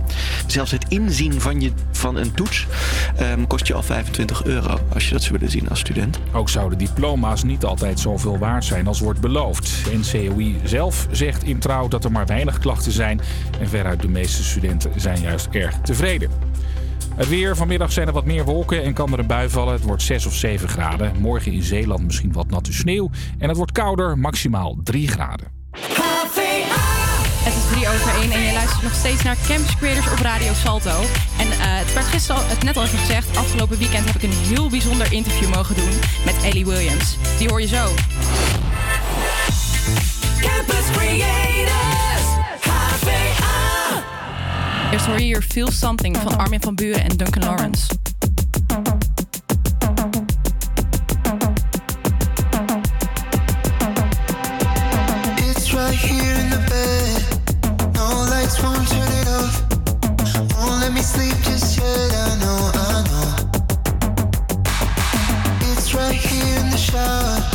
Speaker 24: Zelfs het inzien van, je, van een toets ehm, kost je al 25 euro als je dat zou willen zien als student.
Speaker 2: Ook zouden diploma's niet altijd zoveel waard zijn als wordt beloofd. NCOI zelf zegt in trouw dat er maar weinig klachten zijn. En veruit de meeste studenten zijn juist erg tevreden. Het weer. Vanmiddag zijn er wat meer wolken en kan er een bui vallen. Het wordt 6 of 7 graden. Morgen in Zeeland misschien wat natte sneeuw. En het wordt kouder, maximaal 3 graden.
Speaker 15: Het is 3 over 1 en je luistert nog steeds naar Campus Creators op Radio Salto. En eh, het werd gisteren al, het net al even gezegd, afgelopen weekend heb ik een heel bijzonder interview mogen doen met Ellie Williams. Die hoor je zo.
Speaker 1: Campus Creators, HVA.
Speaker 15: Eerst hoor je hier Feel Something van Armin van Buren en Duncan Lawrence.
Speaker 16: It's right here right here in the shower.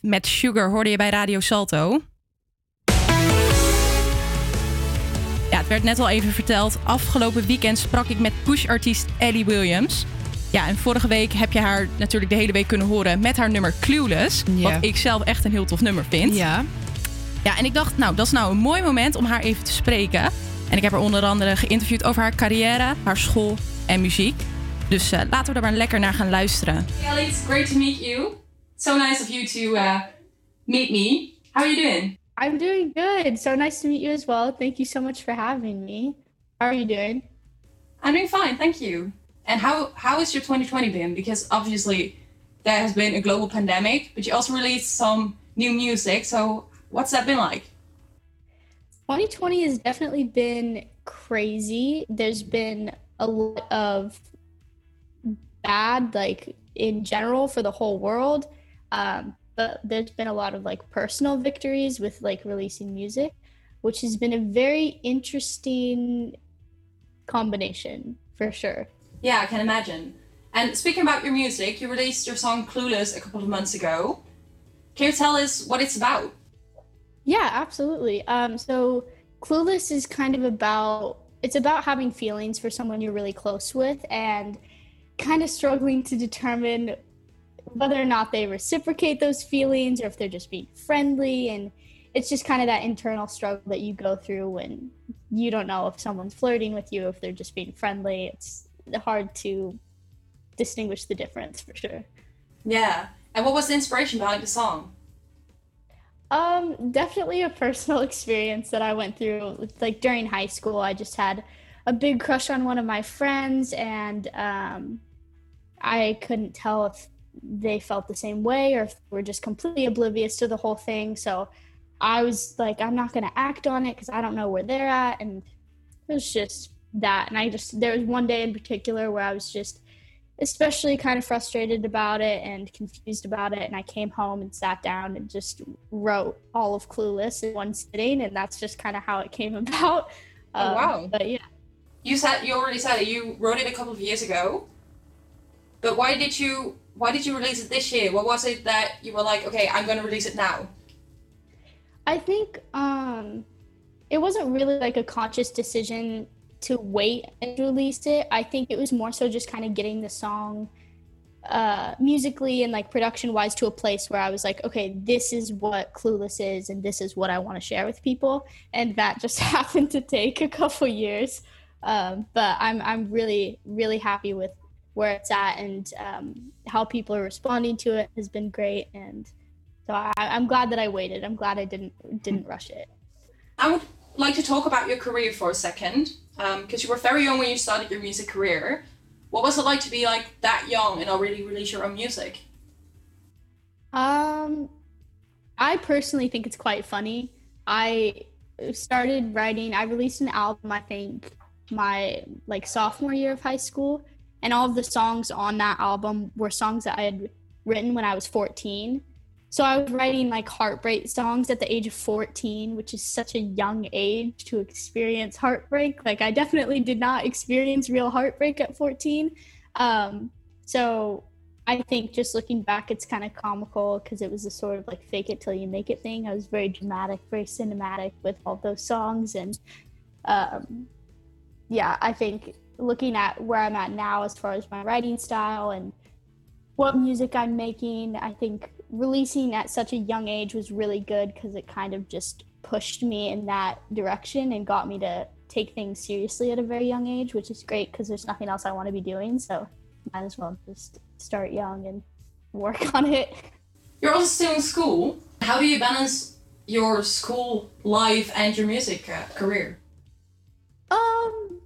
Speaker 15: Met Sugar hoorde je bij Radio Salto. Ja, het werd net al even verteld. Afgelopen weekend sprak ik met pushartiest Ellie Williams. Ja, en vorige week heb je haar natuurlijk de hele week kunnen horen met haar nummer Clueless. Wat ik zelf echt een heel tof nummer vind.
Speaker 8: Ja.
Speaker 15: Ja, en ik dacht, nou, dat is nou een mooi moment om haar even te spreken. En ik heb haar onder andere geïnterviewd over haar carrière, haar school en muziek. Dus eh, laten we daar maar lekker naar gaan luisteren.
Speaker 25: Ellie, it's great to meet you. So nice of you to uh,
Speaker 15: meet me. How are you doing?
Speaker 26: I'm doing good. So nice to meet you as well. Thank you so much for having me. How are you doing?
Speaker 15: I'm doing fine, thank you. And how how is your 2020 been? Because obviously there has been a global pandemic, but you also released some new music. So what's that been like?
Speaker 26: 2020 has definitely been crazy. There's been a lot of bad, like in general, for the whole world. Um, but there's been a lot of like personal victories with like releasing music, which has been a very interesting combination for sure.
Speaker 15: Yeah, I can imagine. And speaking about your music, you released your song Clueless a couple of months ago. Can you tell us what it's about?
Speaker 26: Yeah, absolutely. Um, so Clueless is kind of about it's about having feelings for someone you're really close with and kind of struggling to determine whether or not they reciprocate those feelings or if they're just being friendly and it's just kind of that internal struggle that you go through when you don't know if someone's flirting with you if they're just being friendly it's hard to distinguish the difference for sure
Speaker 15: Yeah. And what was the inspiration behind the song?
Speaker 26: Um, definitely a personal experience that I went through. Like during high school, I just had a big crush on one of my friends, and um, I couldn't tell if they felt the same way or if they were just completely oblivious to the whole thing. So I was like, I'm not gonna act on it because I don't know where they're at, and it was just that. And I just there was one day in particular where I was just especially kind of frustrated about it and confused about it. And I came home and sat down and just wrote all of Clueless in one sitting, and that's just kind of how it came about.
Speaker 15: Oh,
Speaker 26: Um,
Speaker 15: wow.
Speaker 26: But yeah.
Speaker 15: You said you already said it. You wrote it a couple of years ago. But why did you why did you release it this year? What was it that you were like, okay, I'm gonna release it now?
Speaker 26: I think um, it wasn't really like a conscious decision to wait and release it. I think it was more so just kind of getting the song uh, musically and like production wise to a place where I was like, okay, this is what Clueless is and this is what I want to share with people. And that just happened to take a couple years. Um, but I'm, I'm really, really happy with where it's at and um, how people are responding to it has been great. And so I, I'm glad that I waited. I'm glad I didn't didn't rush it.
Speaker 15: I would like to talk about your career for a second, because you were very young when you started your music career. What was it like to be like that young and already release your own music?
Speaker 26: Um, I personally think it's quite funny. I started writing. I released an album. I think my like sophomore year of high school, and all of the songs on that album were songs that I had written when I was 14. So I was writing like heartbreak songs at the age of 14, which is such a young age to experience heartbreak. Like I definitely did not experience real heartbreak at 14. Um, so I think just looking back, it's kind of comical because it was a sort of like fake it till you make it thing. I was very dramatic, very cinematic with all those songs. And um, yeah, I think looking at where I'm at now as far as my writing style and what music I'm making, I think releasing at such a young age was really good because it kind of just pushed me in that direction and got me to take things seriously at a very young age, which is great because there's nothing else I want to be doing. So might as well just start young and work on it.
Speaker 15: You're also still in school. How do you balance your school life and your music uh, career?
Speaker 26: Um,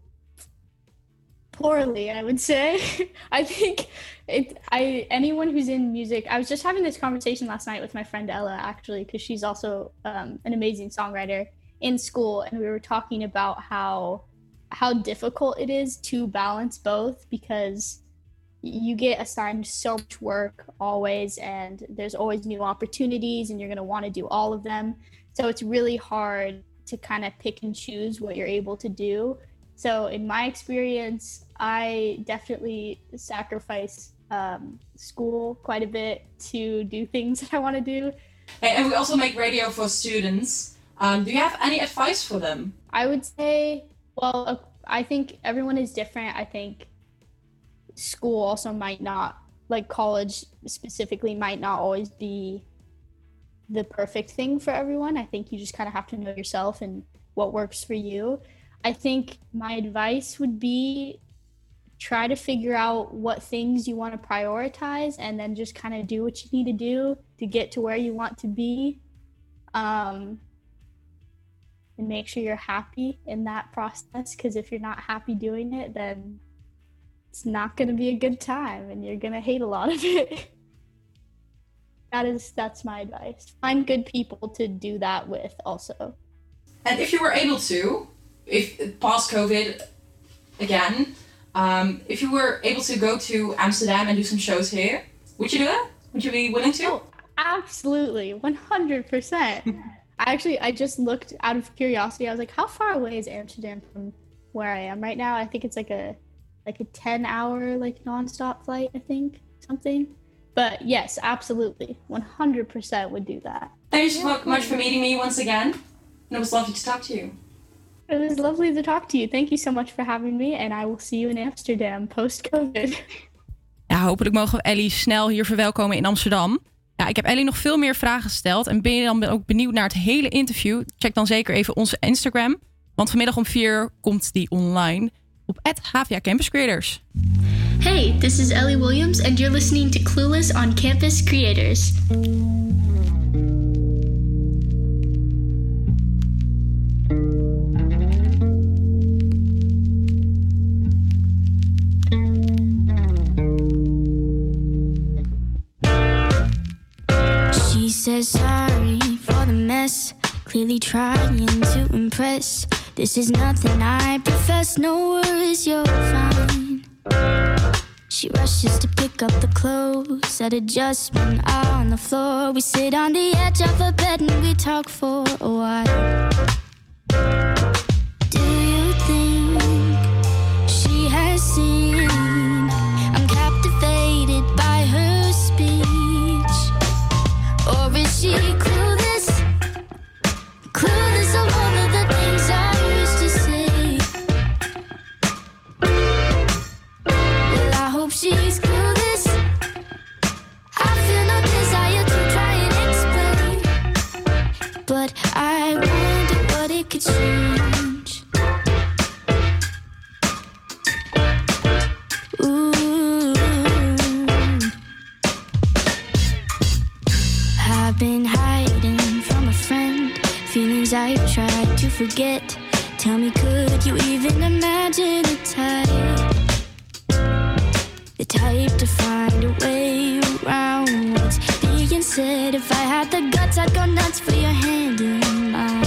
Speaker 26: poorly, I would say. I think it. I anyone who's in music. I was just having this conversation last night with my friend Ella, actually, because she's also um, an amazing songwriter in school, and we were talking about how how difficult it is to balance both because you get assigned so much work always and there's always new opportunities and you're going to want to do all of them so it's really hard to kind of pick and choose what you're able to do so in my experience i definitely sacrifice um, school quite a bit to do things that i want to do
Speaker 15: And and we also make radio for students. Um, do you have any advice for them?
Speaker 26: I would say, well, uh, I think everyone is different. I think school also might not, like college specifically, might not always be the perfect thing for everyone. I think you just kind of have to know yourself and what works for you. I think my advice would be try to figure out what things you want to prioritize and then just kind of do what you need to do to get to where you want to be um, and make sure you're happy in that process because if you're not happy doing it then it's not going to be a good time and you're going to hate a lot of it. That is that's my advice. Find good people to do that with also.
Speaker 27: And if you were able to, if past COVID again, um, if you were able to go to Amsterdam and do some shows here, would you do that? Would you be willing to?
Speaker 26: Absolutely, one hundred percent. I actually I just looked out of curiosity. I was like, how far away is Amsterdam from where I am right now? I think it's like a like a ten hour like nonstop flight. I think something. But yes, absolutely, one hundred percent would do that.
Speaker 27: Thank you so much for meeting me once again. And it was lovely to talk to you.
Speaker 26: It was lovely to talk to you. Thank you so much for having me, and I will see you in Amsterdam post COVID.
Speaker 15: Ja, hopelijk mogen we Ellie snel hier verwelkomen in Amsterdam. Ja, ik heb Ellie nog veel meer vragen gesteld. En ben je dan ook benieuwd naar het hele interview? Check dan zeker even onze Instagram. Want vanmiddag om 4 komt die online op HVA Campus Creators.
Speaker 28: Hey, this is Ellie Williams, and you're listening to Clueless on Campus Creators.
Speaker 20: Says sorry for the mess, clearly trying to impress. This is nothing I profess, no worries, you're fine. She rushes to pick up the clothes at adjustment on the floor. We sit on the edge of a bed and we talk for a while. Forget. Tell me, could you even imagine a type? The type to find a way around what's being said. If I had the guts, I'd go nuts for your hand in mine.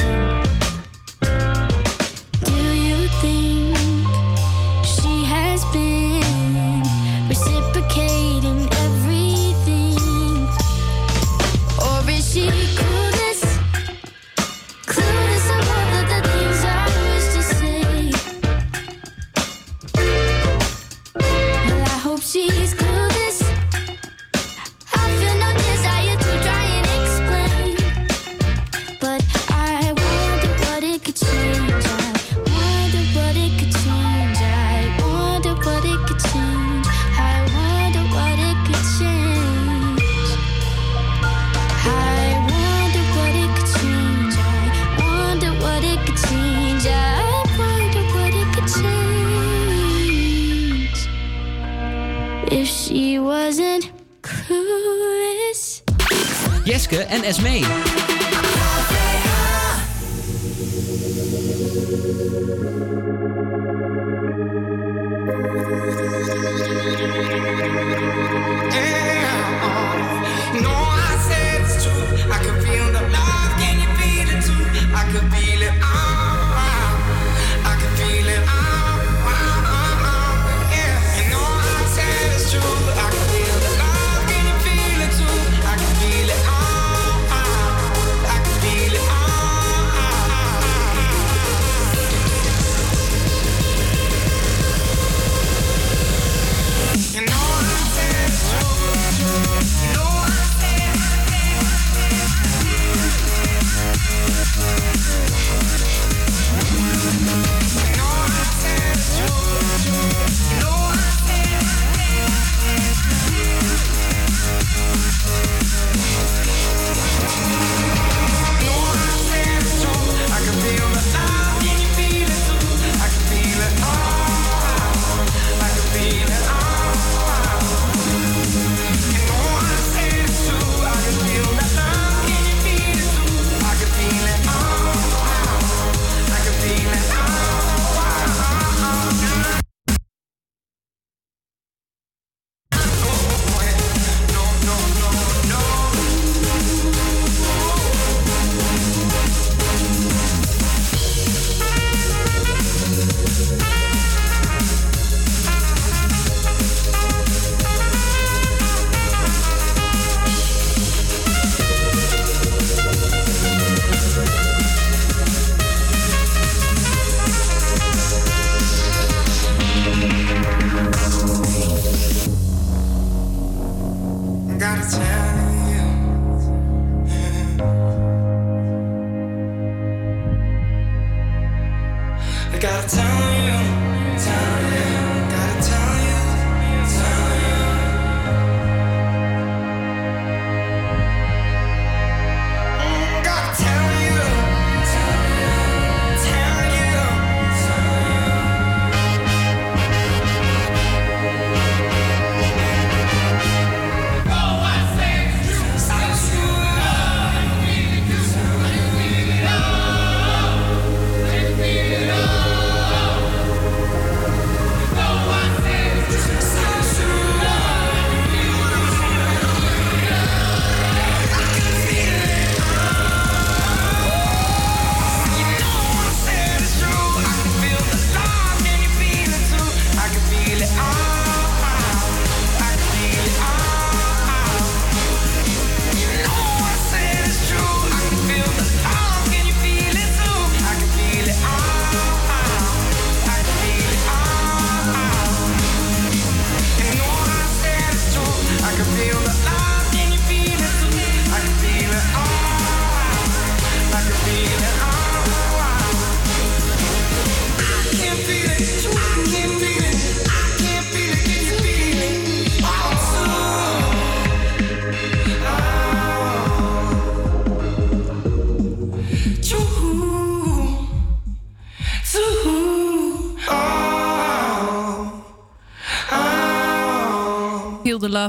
Speaker 16: En Esmee.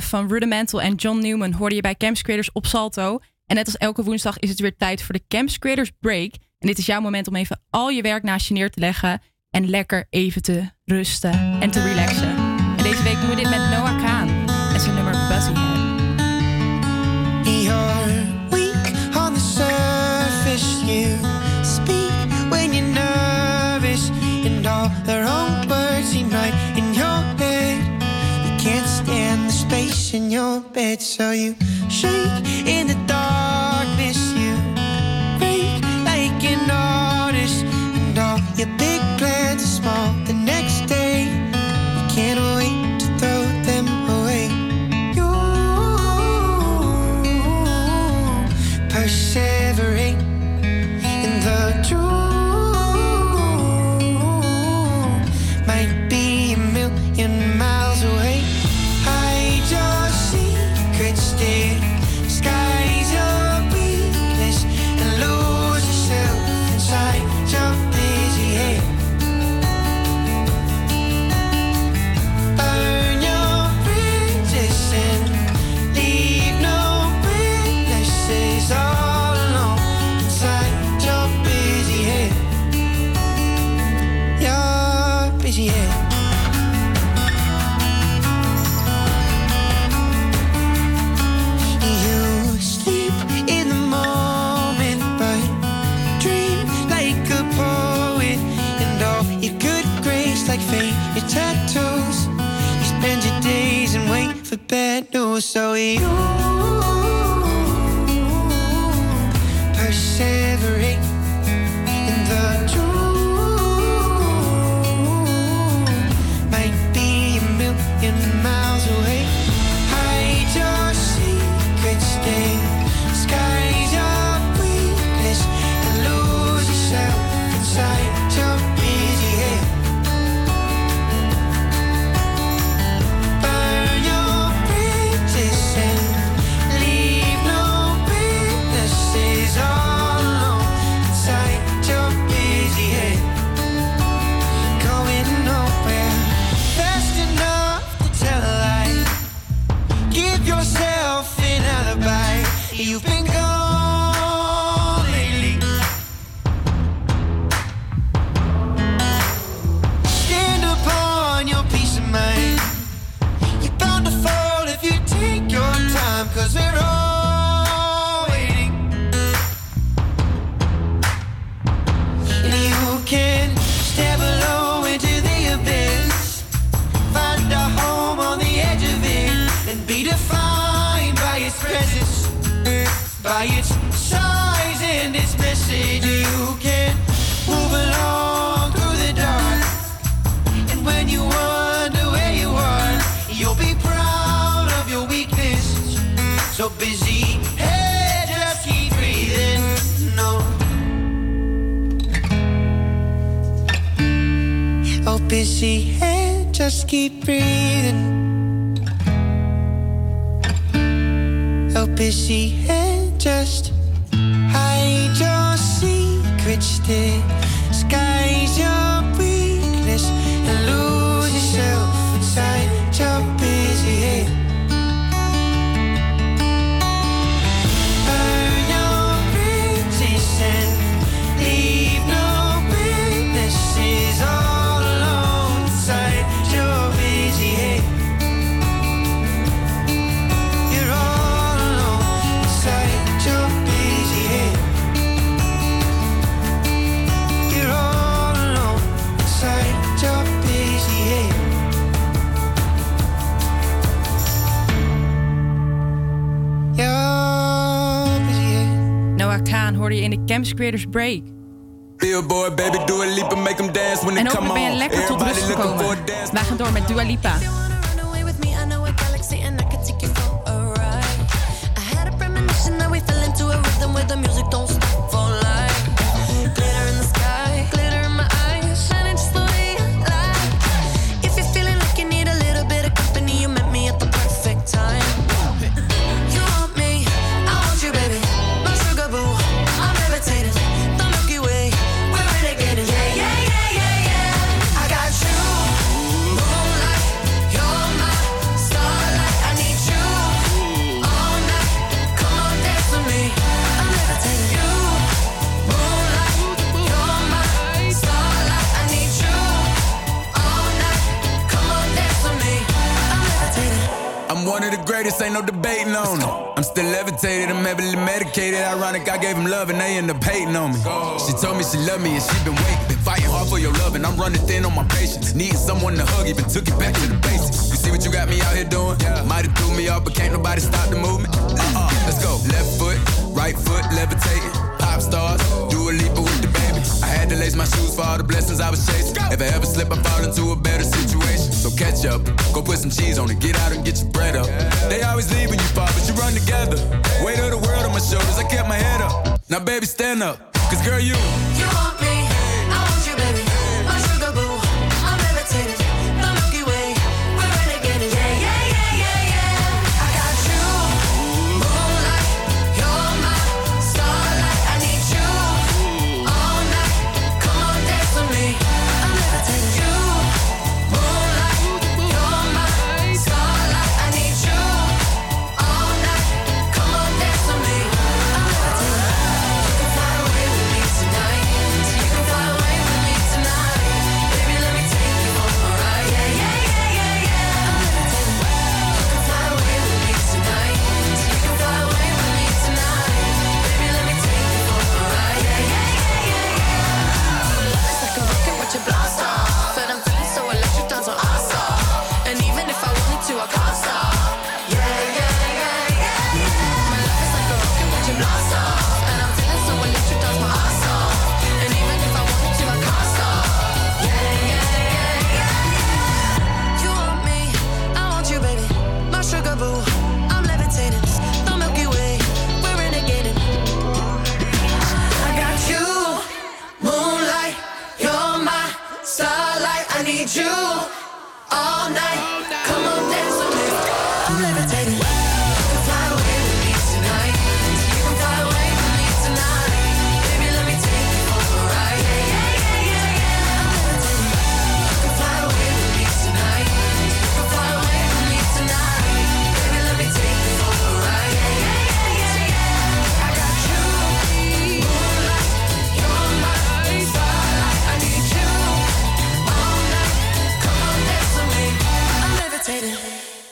Speaker 15: Van Rudimental en John Newman hoorde je bij Camps Creators op Salto. En net als elke woensdag is het weer tijd voor de Camps Creators Break. En dit is jouw moment om even al je werk naast je neer te leggen en lekker even te rusten en te relaxen. En deze week doen we dit met Noah Kaan
Speaker 16: in your bed, so you shake in the darkness. You break like an artist, and all your big plans are small. Wait for bad news, so you persevering by its size and its message. You can move along through the dark, and when you wonder where you are, you'll be proud of your weakness. So busy, hey, just keep breathing. No. Oh, busy head, just keep breathing. Oh, busy head, just hide your secrets, dear. Skies your
Speaker 15: hoorde je in de Camps Creators Break.
Speaker 29: Billboard, baby, do a leap and make them dance when they
Speaker 15: En hopelijk ben je lekker tot rust gekomen. Wij gaan door met Dua Lipa.
Speaker 29: Greatest, ain't no debating on it. I'm still levitated, I'm heavily medicated. Ironic, I gave him love and they end up hating on me. She told me she loved me and she been waiting. Been fighting hard for your love and I'm running thin on my patience. Needing someone to hug, even took it back to the basics. You see what you got me out here doing? Might have threw me off, but can't nobody stop the movement. Uh-uh, let's go. Left foot, right foot, levitating. Pop stars, do a leap with the baby. I had to lace my shoes for all the blessings I was chasing. If I ever slip, I fall into a better situation. So catch up, go put some cheese on it, get out and get your bread up. They always leave when you fall, but you run together. Weight of the world on my shoulders, I kept my head up. Now, baby, stand up, cause girl,
Speaker 16: you.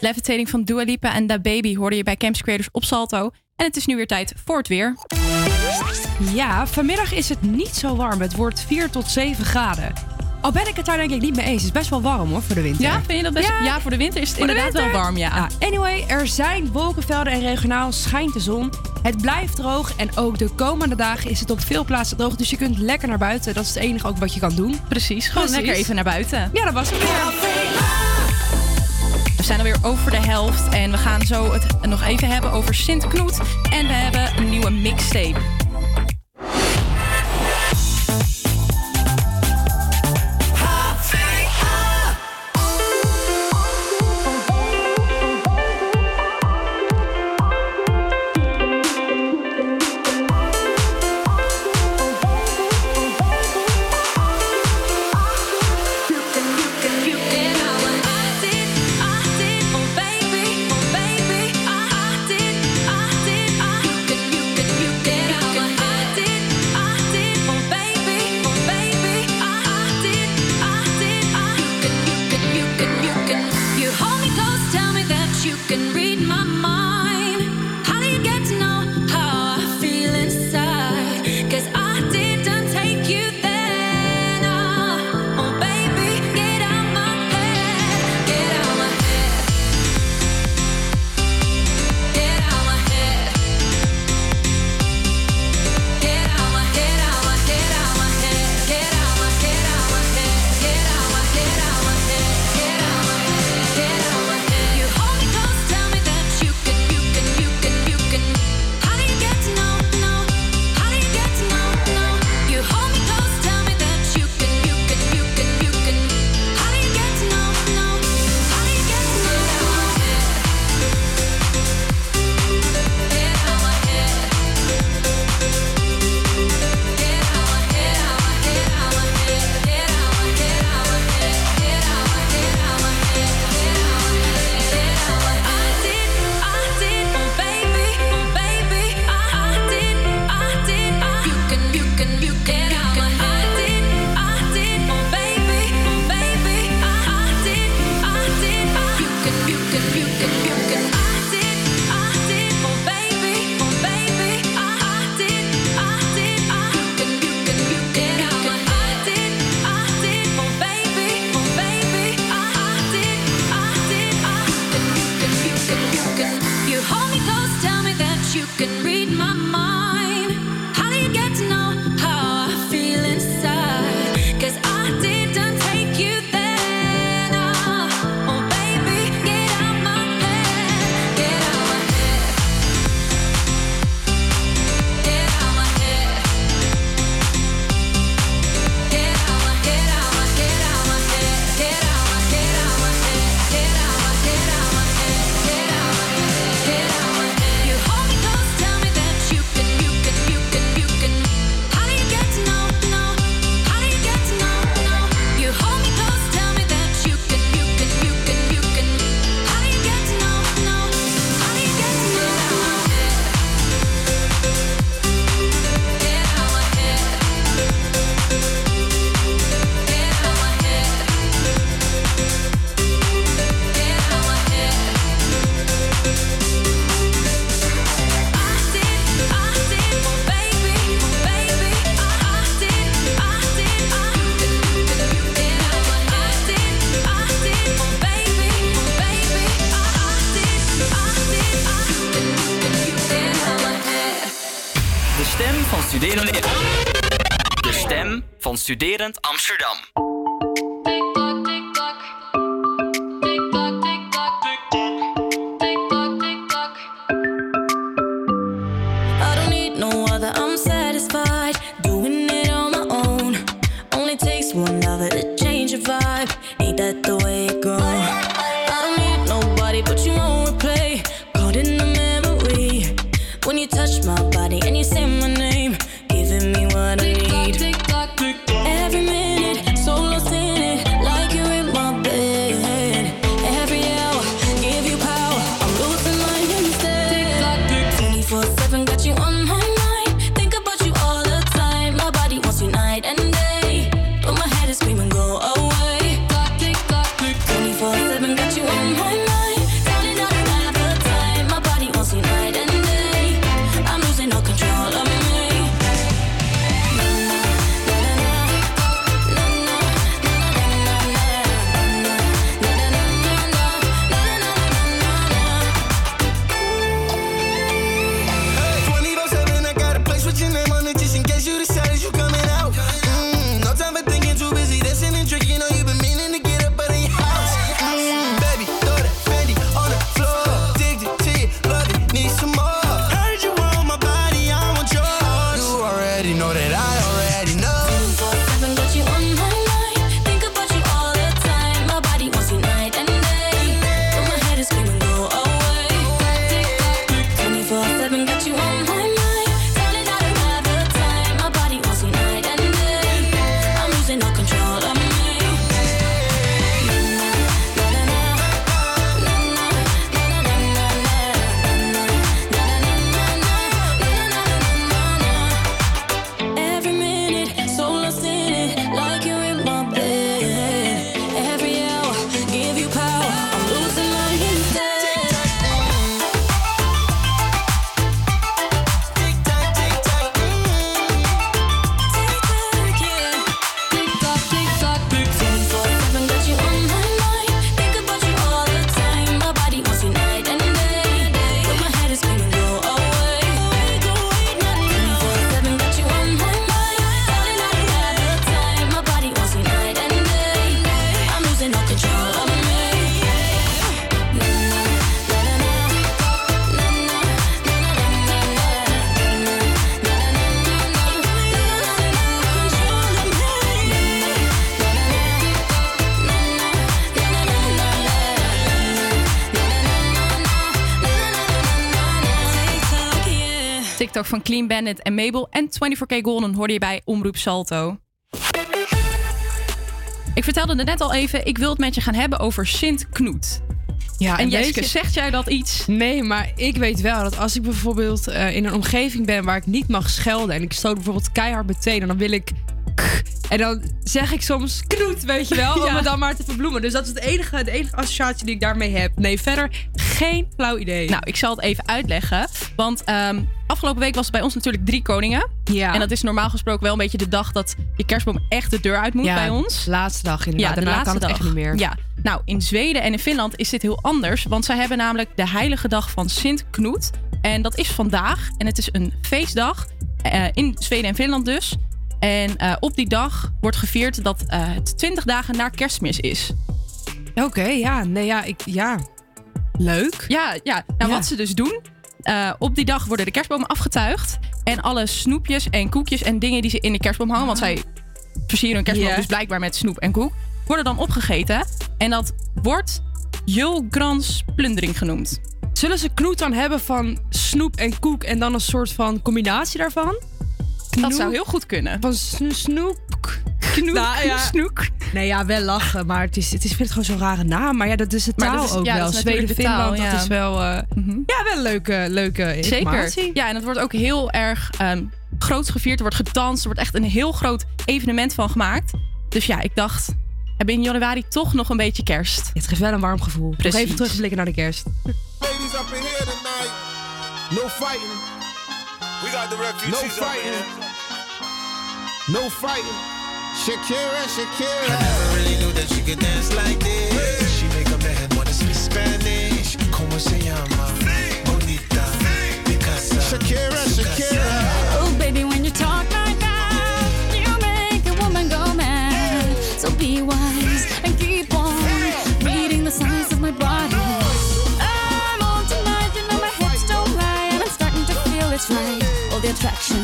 Speaker 16: Levitating
Speaker 30: van Dua Lipa en Da Baby hoorde je bij Camps Creators op Salto. En het is nu weer tijd voor het weer.
Speaker 8: Ja, vanmiddag is het niet zo warm. Het wordt 4 tot 7 graden. Al ben ik het daar denk ik niet mee eens. Het is best wel warm hoor voor de winter.
Speaker 30: Ja, vind je dat best? Ja, voor de winter is het
Speaker 8: Voor
Speaker 30: inderdaad wel warm, ja.
Speaker 8: Anyway, er zijn wolkenvelden en regionaal schijnt de zon. Het blijft droog en ook de komende dagen is het op veel plaatsen droog. Dus je kunt lekker naar buiten. Dat is het enige ook wat je kan doen.
Speaker 30: Precies, gewoon lekker even naar buiten.
Speaker 8: Ja, dat was het weer.
Speaker 30: We zijn alweer over de helft en we gaan zo het nog even hebben over Sint Knoet. En we hebben een nieuwe mixtape.
Speaker 20: Amsterdam.
Speaker 15: TikTok van Clean Bandit en Mabel en 24K Golden hoorde je bij Omroep Salto. Ik vertelde het net al even, ik wil het met je gaan hebben over Sint Knoet.
Speaker 8: Ja,
Speaker 15: en Jeske,
Speaker 8: je-
Speaker 15: zegt jij dat iets?
Speaker 8: Nee, maar ik weet wel dat als ik bijvoorbeeld eh, in een omgeving ben waar ik niet mag schelden en ik stoot bijvoorbeeld keihard meteen en dan wil ik en dan zeg ik soms knoet, weet je wel, om het dan maar te verbloemen. Dus dat is het enige, de enige associatie die ik daarmee heb. Nee, verder geen flauw idee.
Speaker 15: Nou, ik zal het even uitleggen. Want ehm, afgelopen week was het bij ons natuurlijk drie koningen.
Speaker 8: Ja.
Speaker 15: En dat is normaal gesproken wel een beetje de dag dat je kerstboom echt de deur uit moet
Speaker 8: Ja,
Speaker 15: bij ons.
Speaker 8: laatste dag inderdaad.
Speaker 15: Ja, de
Speaker 8: Daarna
Speaker 15: laatste
Speaker 8: kan het
Speaker 15: dag.
Speaker 8: echt niet meer.
Speaker 15: Ja, nou in Zweden en in Finland is dit heel anders, want zij hebben namelijk de heilige dag van Sint Knut. En dat is vandaag en het is een feestdag eh, in Zweden en Finland dus. En eh, op die dag wordt gevierd dat eh, het 20 dagen na kerstmis is.
Speaker 8: Oké, ja, nee, ja, ik, ja. Leuk.
Speaker 15: Ja, ja. Nou, wat ze dus doen. eh, op die dag worden de kerstbomen afgetuigd. En alle snoepjes en koekjes en dingen die ze in de kerstboom hangen. Want zij versieren hun kerstboom dus blijkbaar met snoep en koek. Worden dan opgegeten. En dat wordt Julgrans plundering genoemd.
Speaker 8: Zullen ze knoet dan hebben van snoep en koek en dan een soort van combinatie daarvan?
Speaker 15: Dat zou heel goed kunnen.
Speaker 8: Van sno- snoep.
Speaker 15: Knoek,
Speaker 8: Nou, ja.
Speaker 15: snoek.
Speaker 8: Nee, ja, wel lachen, maar het is, het is, ik vind het gewoon zo'n rare naam. Maar ja, dat is de
Speaker 15: Maar
Speaker 8: taal
Speaker 15: is-
Speaker 8: ook
Speaker 15: ja,
Speaker 8: wel. Zweden, Finland,
Speaker 15: ja.
Speaker 8: dat is wel, eh, ja, wel leuke, leuke informatie.
Speaker 15: Zeker. Ja, en het wordt ook heel erg ehm groots gevierd. Er wordt gedanst. Er wordt echt een heel groot evenement van gemaakt. Dus ja, ik dacht, we hebben in januari toch nog een beetje kerst.
Speaker 8: Het geeft wel een warm gevoel. Nog
Speaker 15: Precies.
Speaker 8: even terugblikken naar de kerst.
Speaker 31: Ladies up in here tonight. No fighting. We got the refugees. No fighting. No fighting. Shakira, Shakira. I never really knew that she could dance like this. Hey. She make a man wanna speak Spanish. Como se llama? Hey. Bonita. Hey. Because Shakira, Shakira.
Speaker 32: Oh, baby, when you talk
Speaker 33: like
Speaker 30: that, you make a woman go mad. So be wise and keep on reading the signs of my body. I'm on tonight, you know my hips don't lie, and I'm starting to feel it's right the attraction,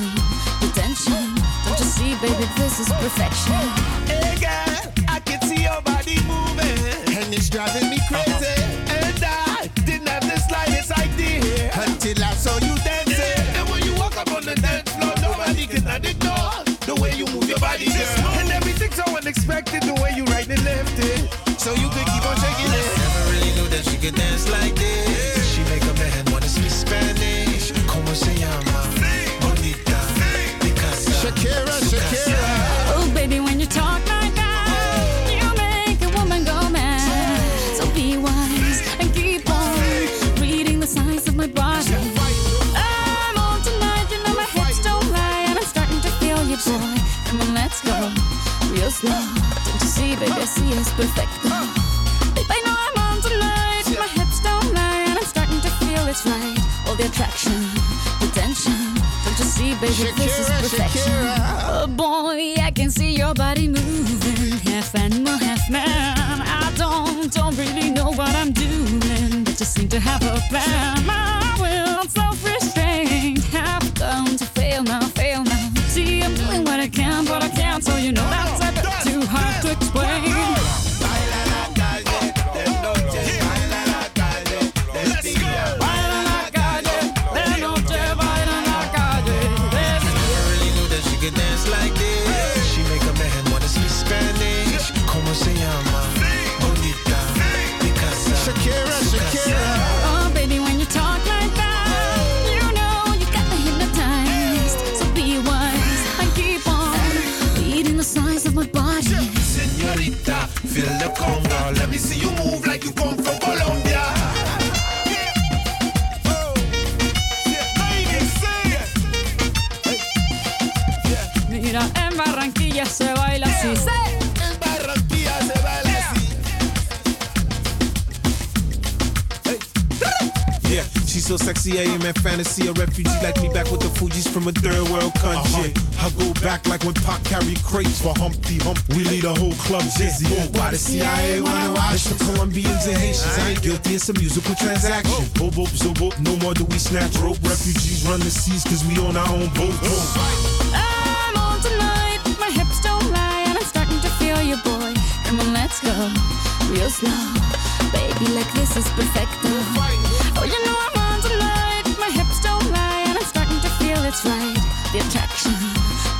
Speaker 30: the tension. Don't you see, baby, this
Speaker 13: is perfection.
Speaker 31: Hey girl, I can see your body moving, and it's driving me crazy. And I didn't have the slightest idea until I saw you dancing. Yeah. And when you walk up on the dance floor, nobody can ignore the way you move your body, girl. And everything's so unexpected, the way you right and left it, so you can keep on shaking it.
Speaker 33: Never really knew that she could dance like this.
Speaker 13: Come on, let's go real slow. Don't you see, baby, I see it's perfect. Babe, I know I'm on tonight, my hips don't lie, and I'm starting to feel it's right. All the attraction, the tension. Don't you see, baby, this is perfection.
Speaker 31: Shakira.
Speaker 13: Oh boy, I can see your body moving, half animal, half man. I don't, don't really know what I'm doing, but just seem to have a plan. My will, self-restraint, have come to so you know that's a bit too hard to explain.
Speaker 33: From a third world country. Uh-huh. I go back like when Pac carried crates for Humpty Hump. We lead a whole club dizzy. Why the CIA wanna watch the Colombians and Haitians? I ain't guilty, it's a musical transaction. Oh. Boop, boop, zo, boop, no more do we snatch rope. Refugees run the seas cause we own our own boat. Oh.
Speaker 13: I'm on tonight, my hips don't lie, and I'm starting to feel you, boy. Come on, let's go real slow, baby. Like this is perfect. Oh, you know The attraction,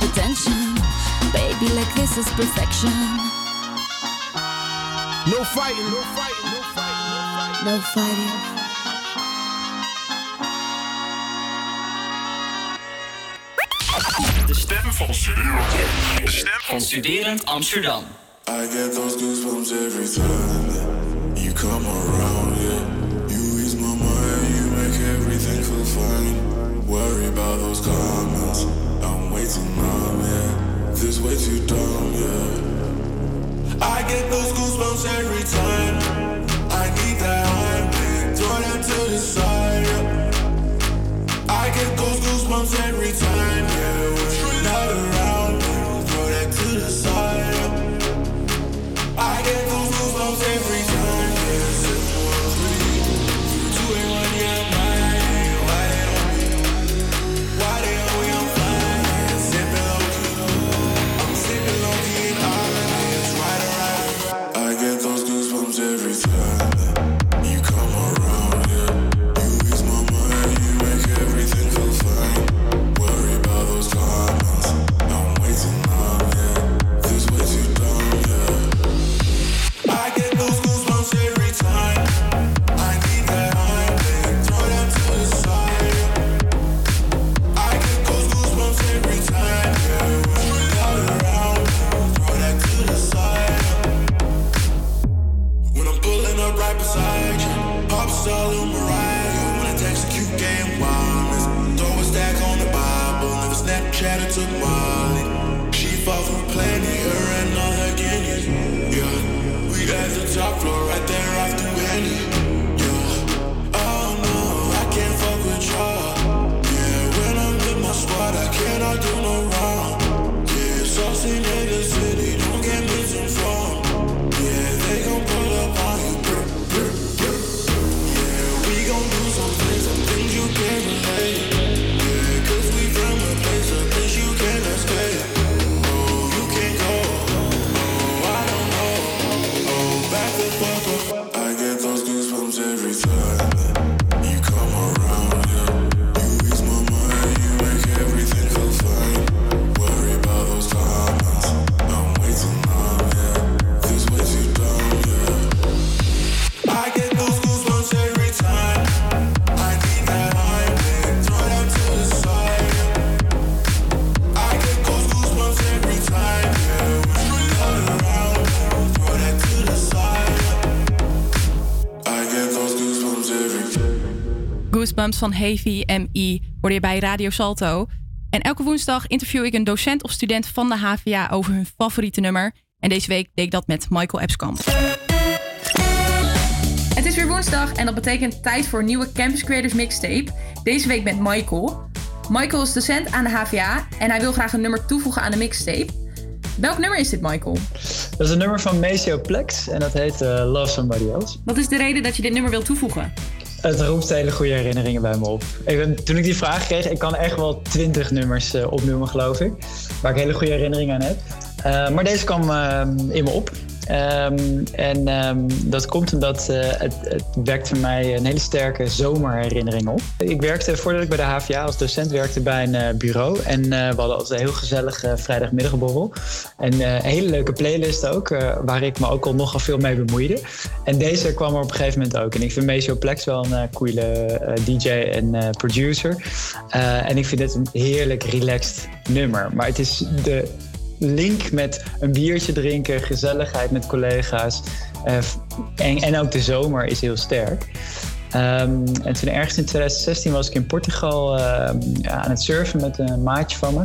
Speaker 13: the tension, baby. Like this is perfection.
Speaker 31: No fighting, no fighting, no fighting,
Speaker 13: No fighting.
Speaker 20: De stem van Studerend. De stem van Studerend Amsterdam.
Speaker 34: I get those goosebumps every time you come around, yeah. You ease my mind, you make everything feel fine. About those comments, I'm way too numb, yeah. This way too dumb, yeah. I get those goosebumps every time. I need that high throw that to the side, yeah. I get those goosebumps every time, yeah. When you're not around, throw that to the side, time. Goosebumps
Speaker 15: van Heavy MI hoorde je bij Radio Salto. En elke woensdag interview ik een docent of student van de HVA over hun favoriete nummer. En deze week deed ik dat met Michael Epskamp. Het is weer woensdag en dat betekent tijd voor een nieuwe Campus Creators Mixtape. Deze week met Michael. Michael is docent aan de HVA en hij wil graag een nummer toevoegen aan de mixtape. Welk nummer is dit, Michael?
Speaker 35: Dat is een nummer van Maceo Plex en dat heet eh, Love Somebody Else.
Speaker 15: Wat is de reden dat je dit nummer wilt toevoegen?
Speaker 35: Het roept hele goede herinneringen bij me op. Ik toen ik die vraag kreeg, ik kan echt wel twintig nummers eh, opnoemen, geloof ik. Waar ik hele goede herinneringen aan heb. Eh, maar deze kwam eh, in me op. Ehm, en ehm, dat komt omdat eh, het, het wekt voor mij een hele sterke zomerherinnering op. Ik werkte, voordat ik bij de HVA als docent werkte, bij een eh, bureau. En eh, we hadden altijd een heel gezellig eh, vrijdagmiddagborrel. En een hele leuke playlist ook, waar ik me ook al nogal veel mee bemoeide. En deze kwam er op een gegeven moment ook. En ik vind Maceo Plex wel een coole DJ en producer. En ik vind dit een heerlijk relaxed nummer. Maar het is de link met een biertje drinken, gezelligheid met collega's. eh, en, en ook de zomer is heel sterk. Ehm, en toen ergens in 2016 was ik in Portugal ehm, aan het surfen met een maatje van me.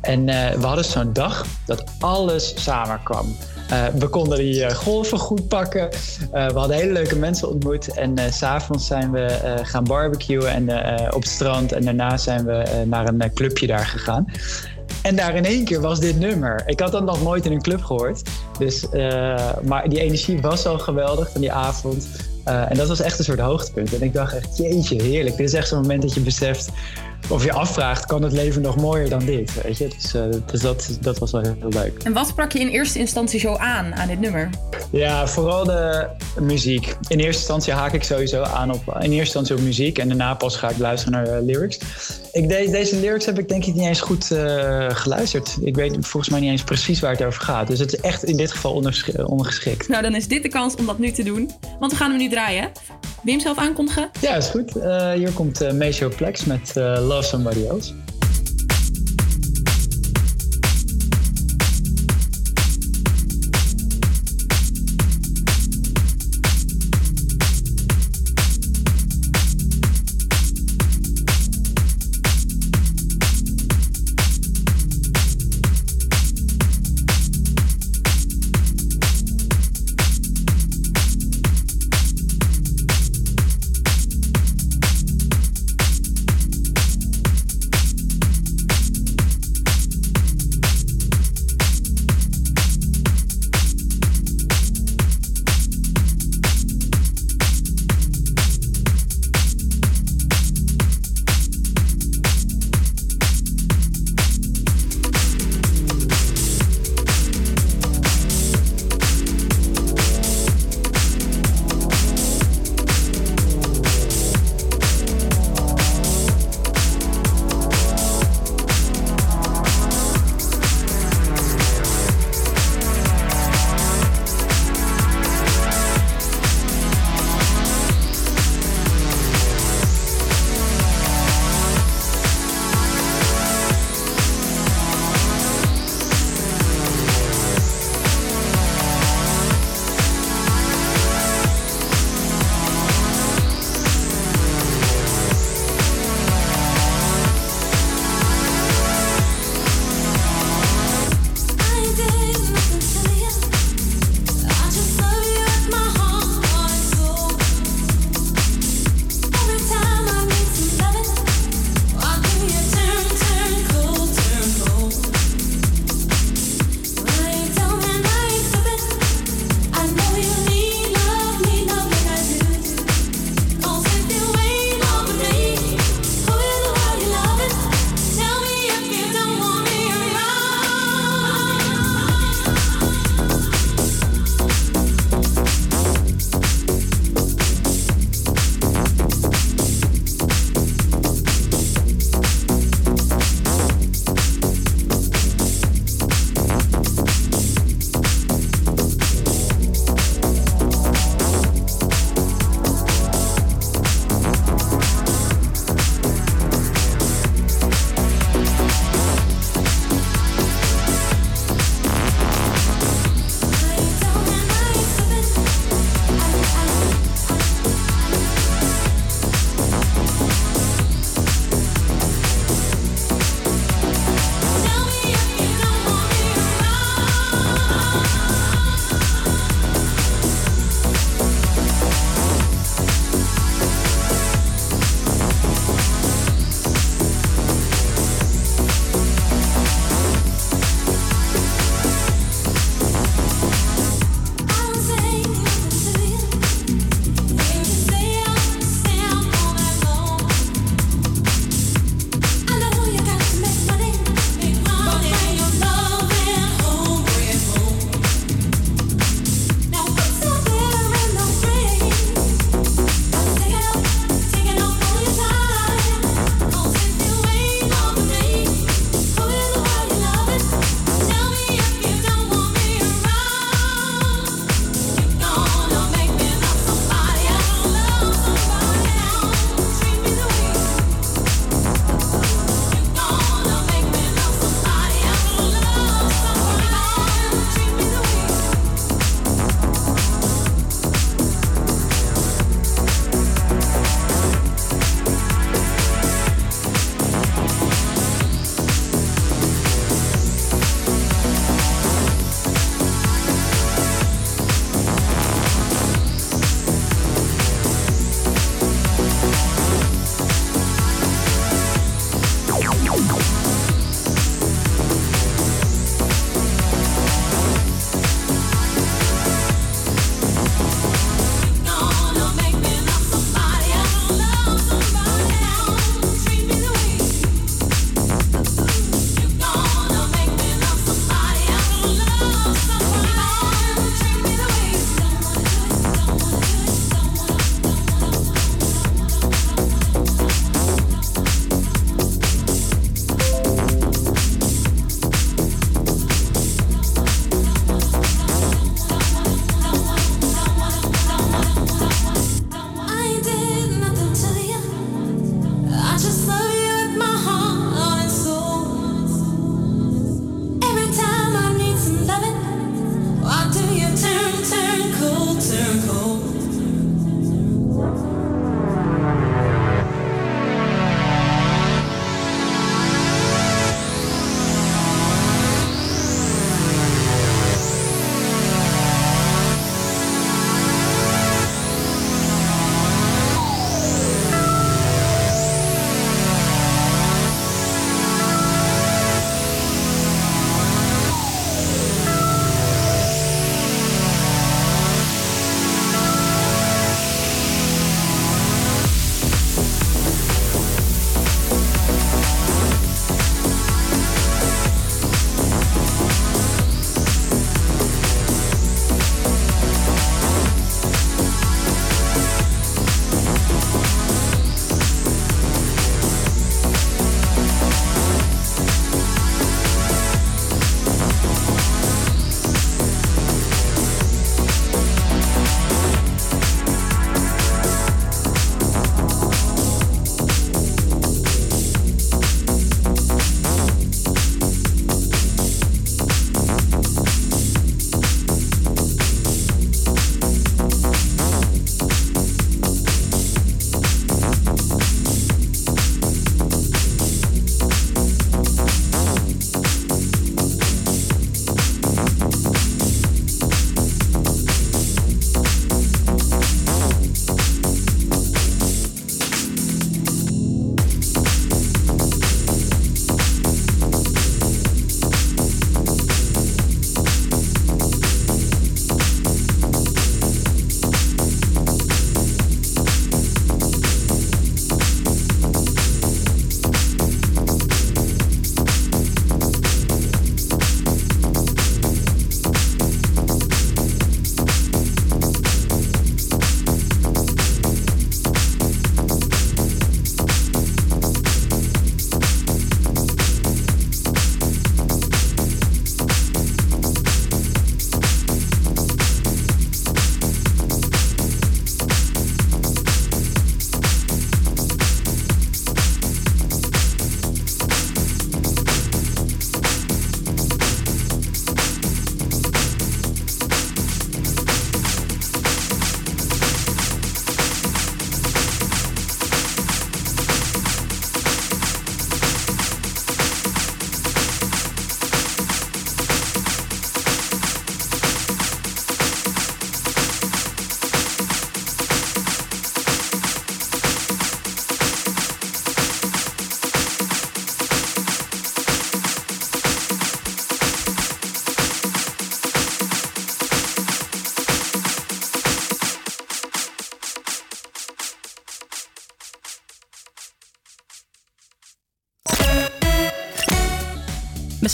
Speaker 35: En eh, we hadden zo'n dag dat alles samenkwam. Eh, we konden die golven goed pakken. We hadden hele leuke mensen ontmoet. En s'avonds zijn we gaan barbecuen en, op het strand. En daarna zijn we naar een clubje daar gegaan. En daar in één keer was dit nummer. Ik had dat nog nooit in een club gehoord. Dus, eh, maar die energie was al geweldig van die avond. Eh, en dat was echt een soort hoogtepunt. En ik dacht echt, jeetje, heerlijk. Dit is echt zo'n moment dat je beseft... of je afvraagt, kan het leven nog mooier dan dit? Weet je? Dus, eh, dus dat, dat was wel heel, leuk.
Speaker 15: En wat sprak je in eerste instantie zo aan, aan dit nummer?
Speaker 35: Ja, vooral de muziek. In eerste instantie haak ik sowieso aan op, in eerste instantie op muziek en daarna pas ga ik luisteren naar eh, lyrics. Ik, de- deze lyrics heb ik denk ik niet eens goed eh, geluisterd. Ik weet volgens mij niet eens precies waar het over gaat. Dus het is echt in dit geval ongeschikt.
Speaker 15: Nou, dan is dit de kans om dat nu te doen. Want we gaan hem nu draaien. Hem zelf aankondigen?
Speaker 35: Ja, is goed. Hier komt uh, Maceo Plex met Love Somebody Else.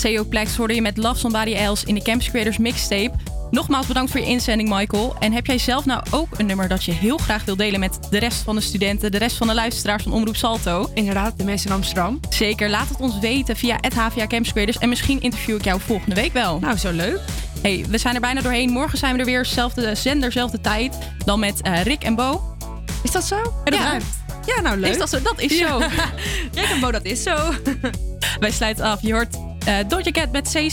Speaker 20: CEO Plex hoorde je met Love Somebody Else in de Campus Creators Mixtape. Nogmaals bedankt voor je inzending, Michael. En heb jij zelf nou ook een nummer dat je heel graag wil delen met de rest van de studenten, de rest van de luisteraars van Omroep Salto?
Speaker 8: Inderdaad, de mensen in Amsterdam.
Speaker 20: Zeker, laat het ons weten via het HVA Campus Creators en misschien interview ik jou volgende week wel.
Speaker 8: Nou, zo leuk.
Speaker 20: Hey, we zijn er bijna doorheen. Morgen zijn we er weer, zelfde zender, zelfde tijd. Dan met eh, Rick en Bo.
Speaker 8: Is dat zo?
Speaker 20: Ja.
Speaker 8: Ja, nou leuk.
Speaker 20: Is dat zo? Dat is zo.
Speaker 8: Rick en Bo, dat is zo.
Speaker 20: Wij sluiten af. Je hoort eh, Doja met Say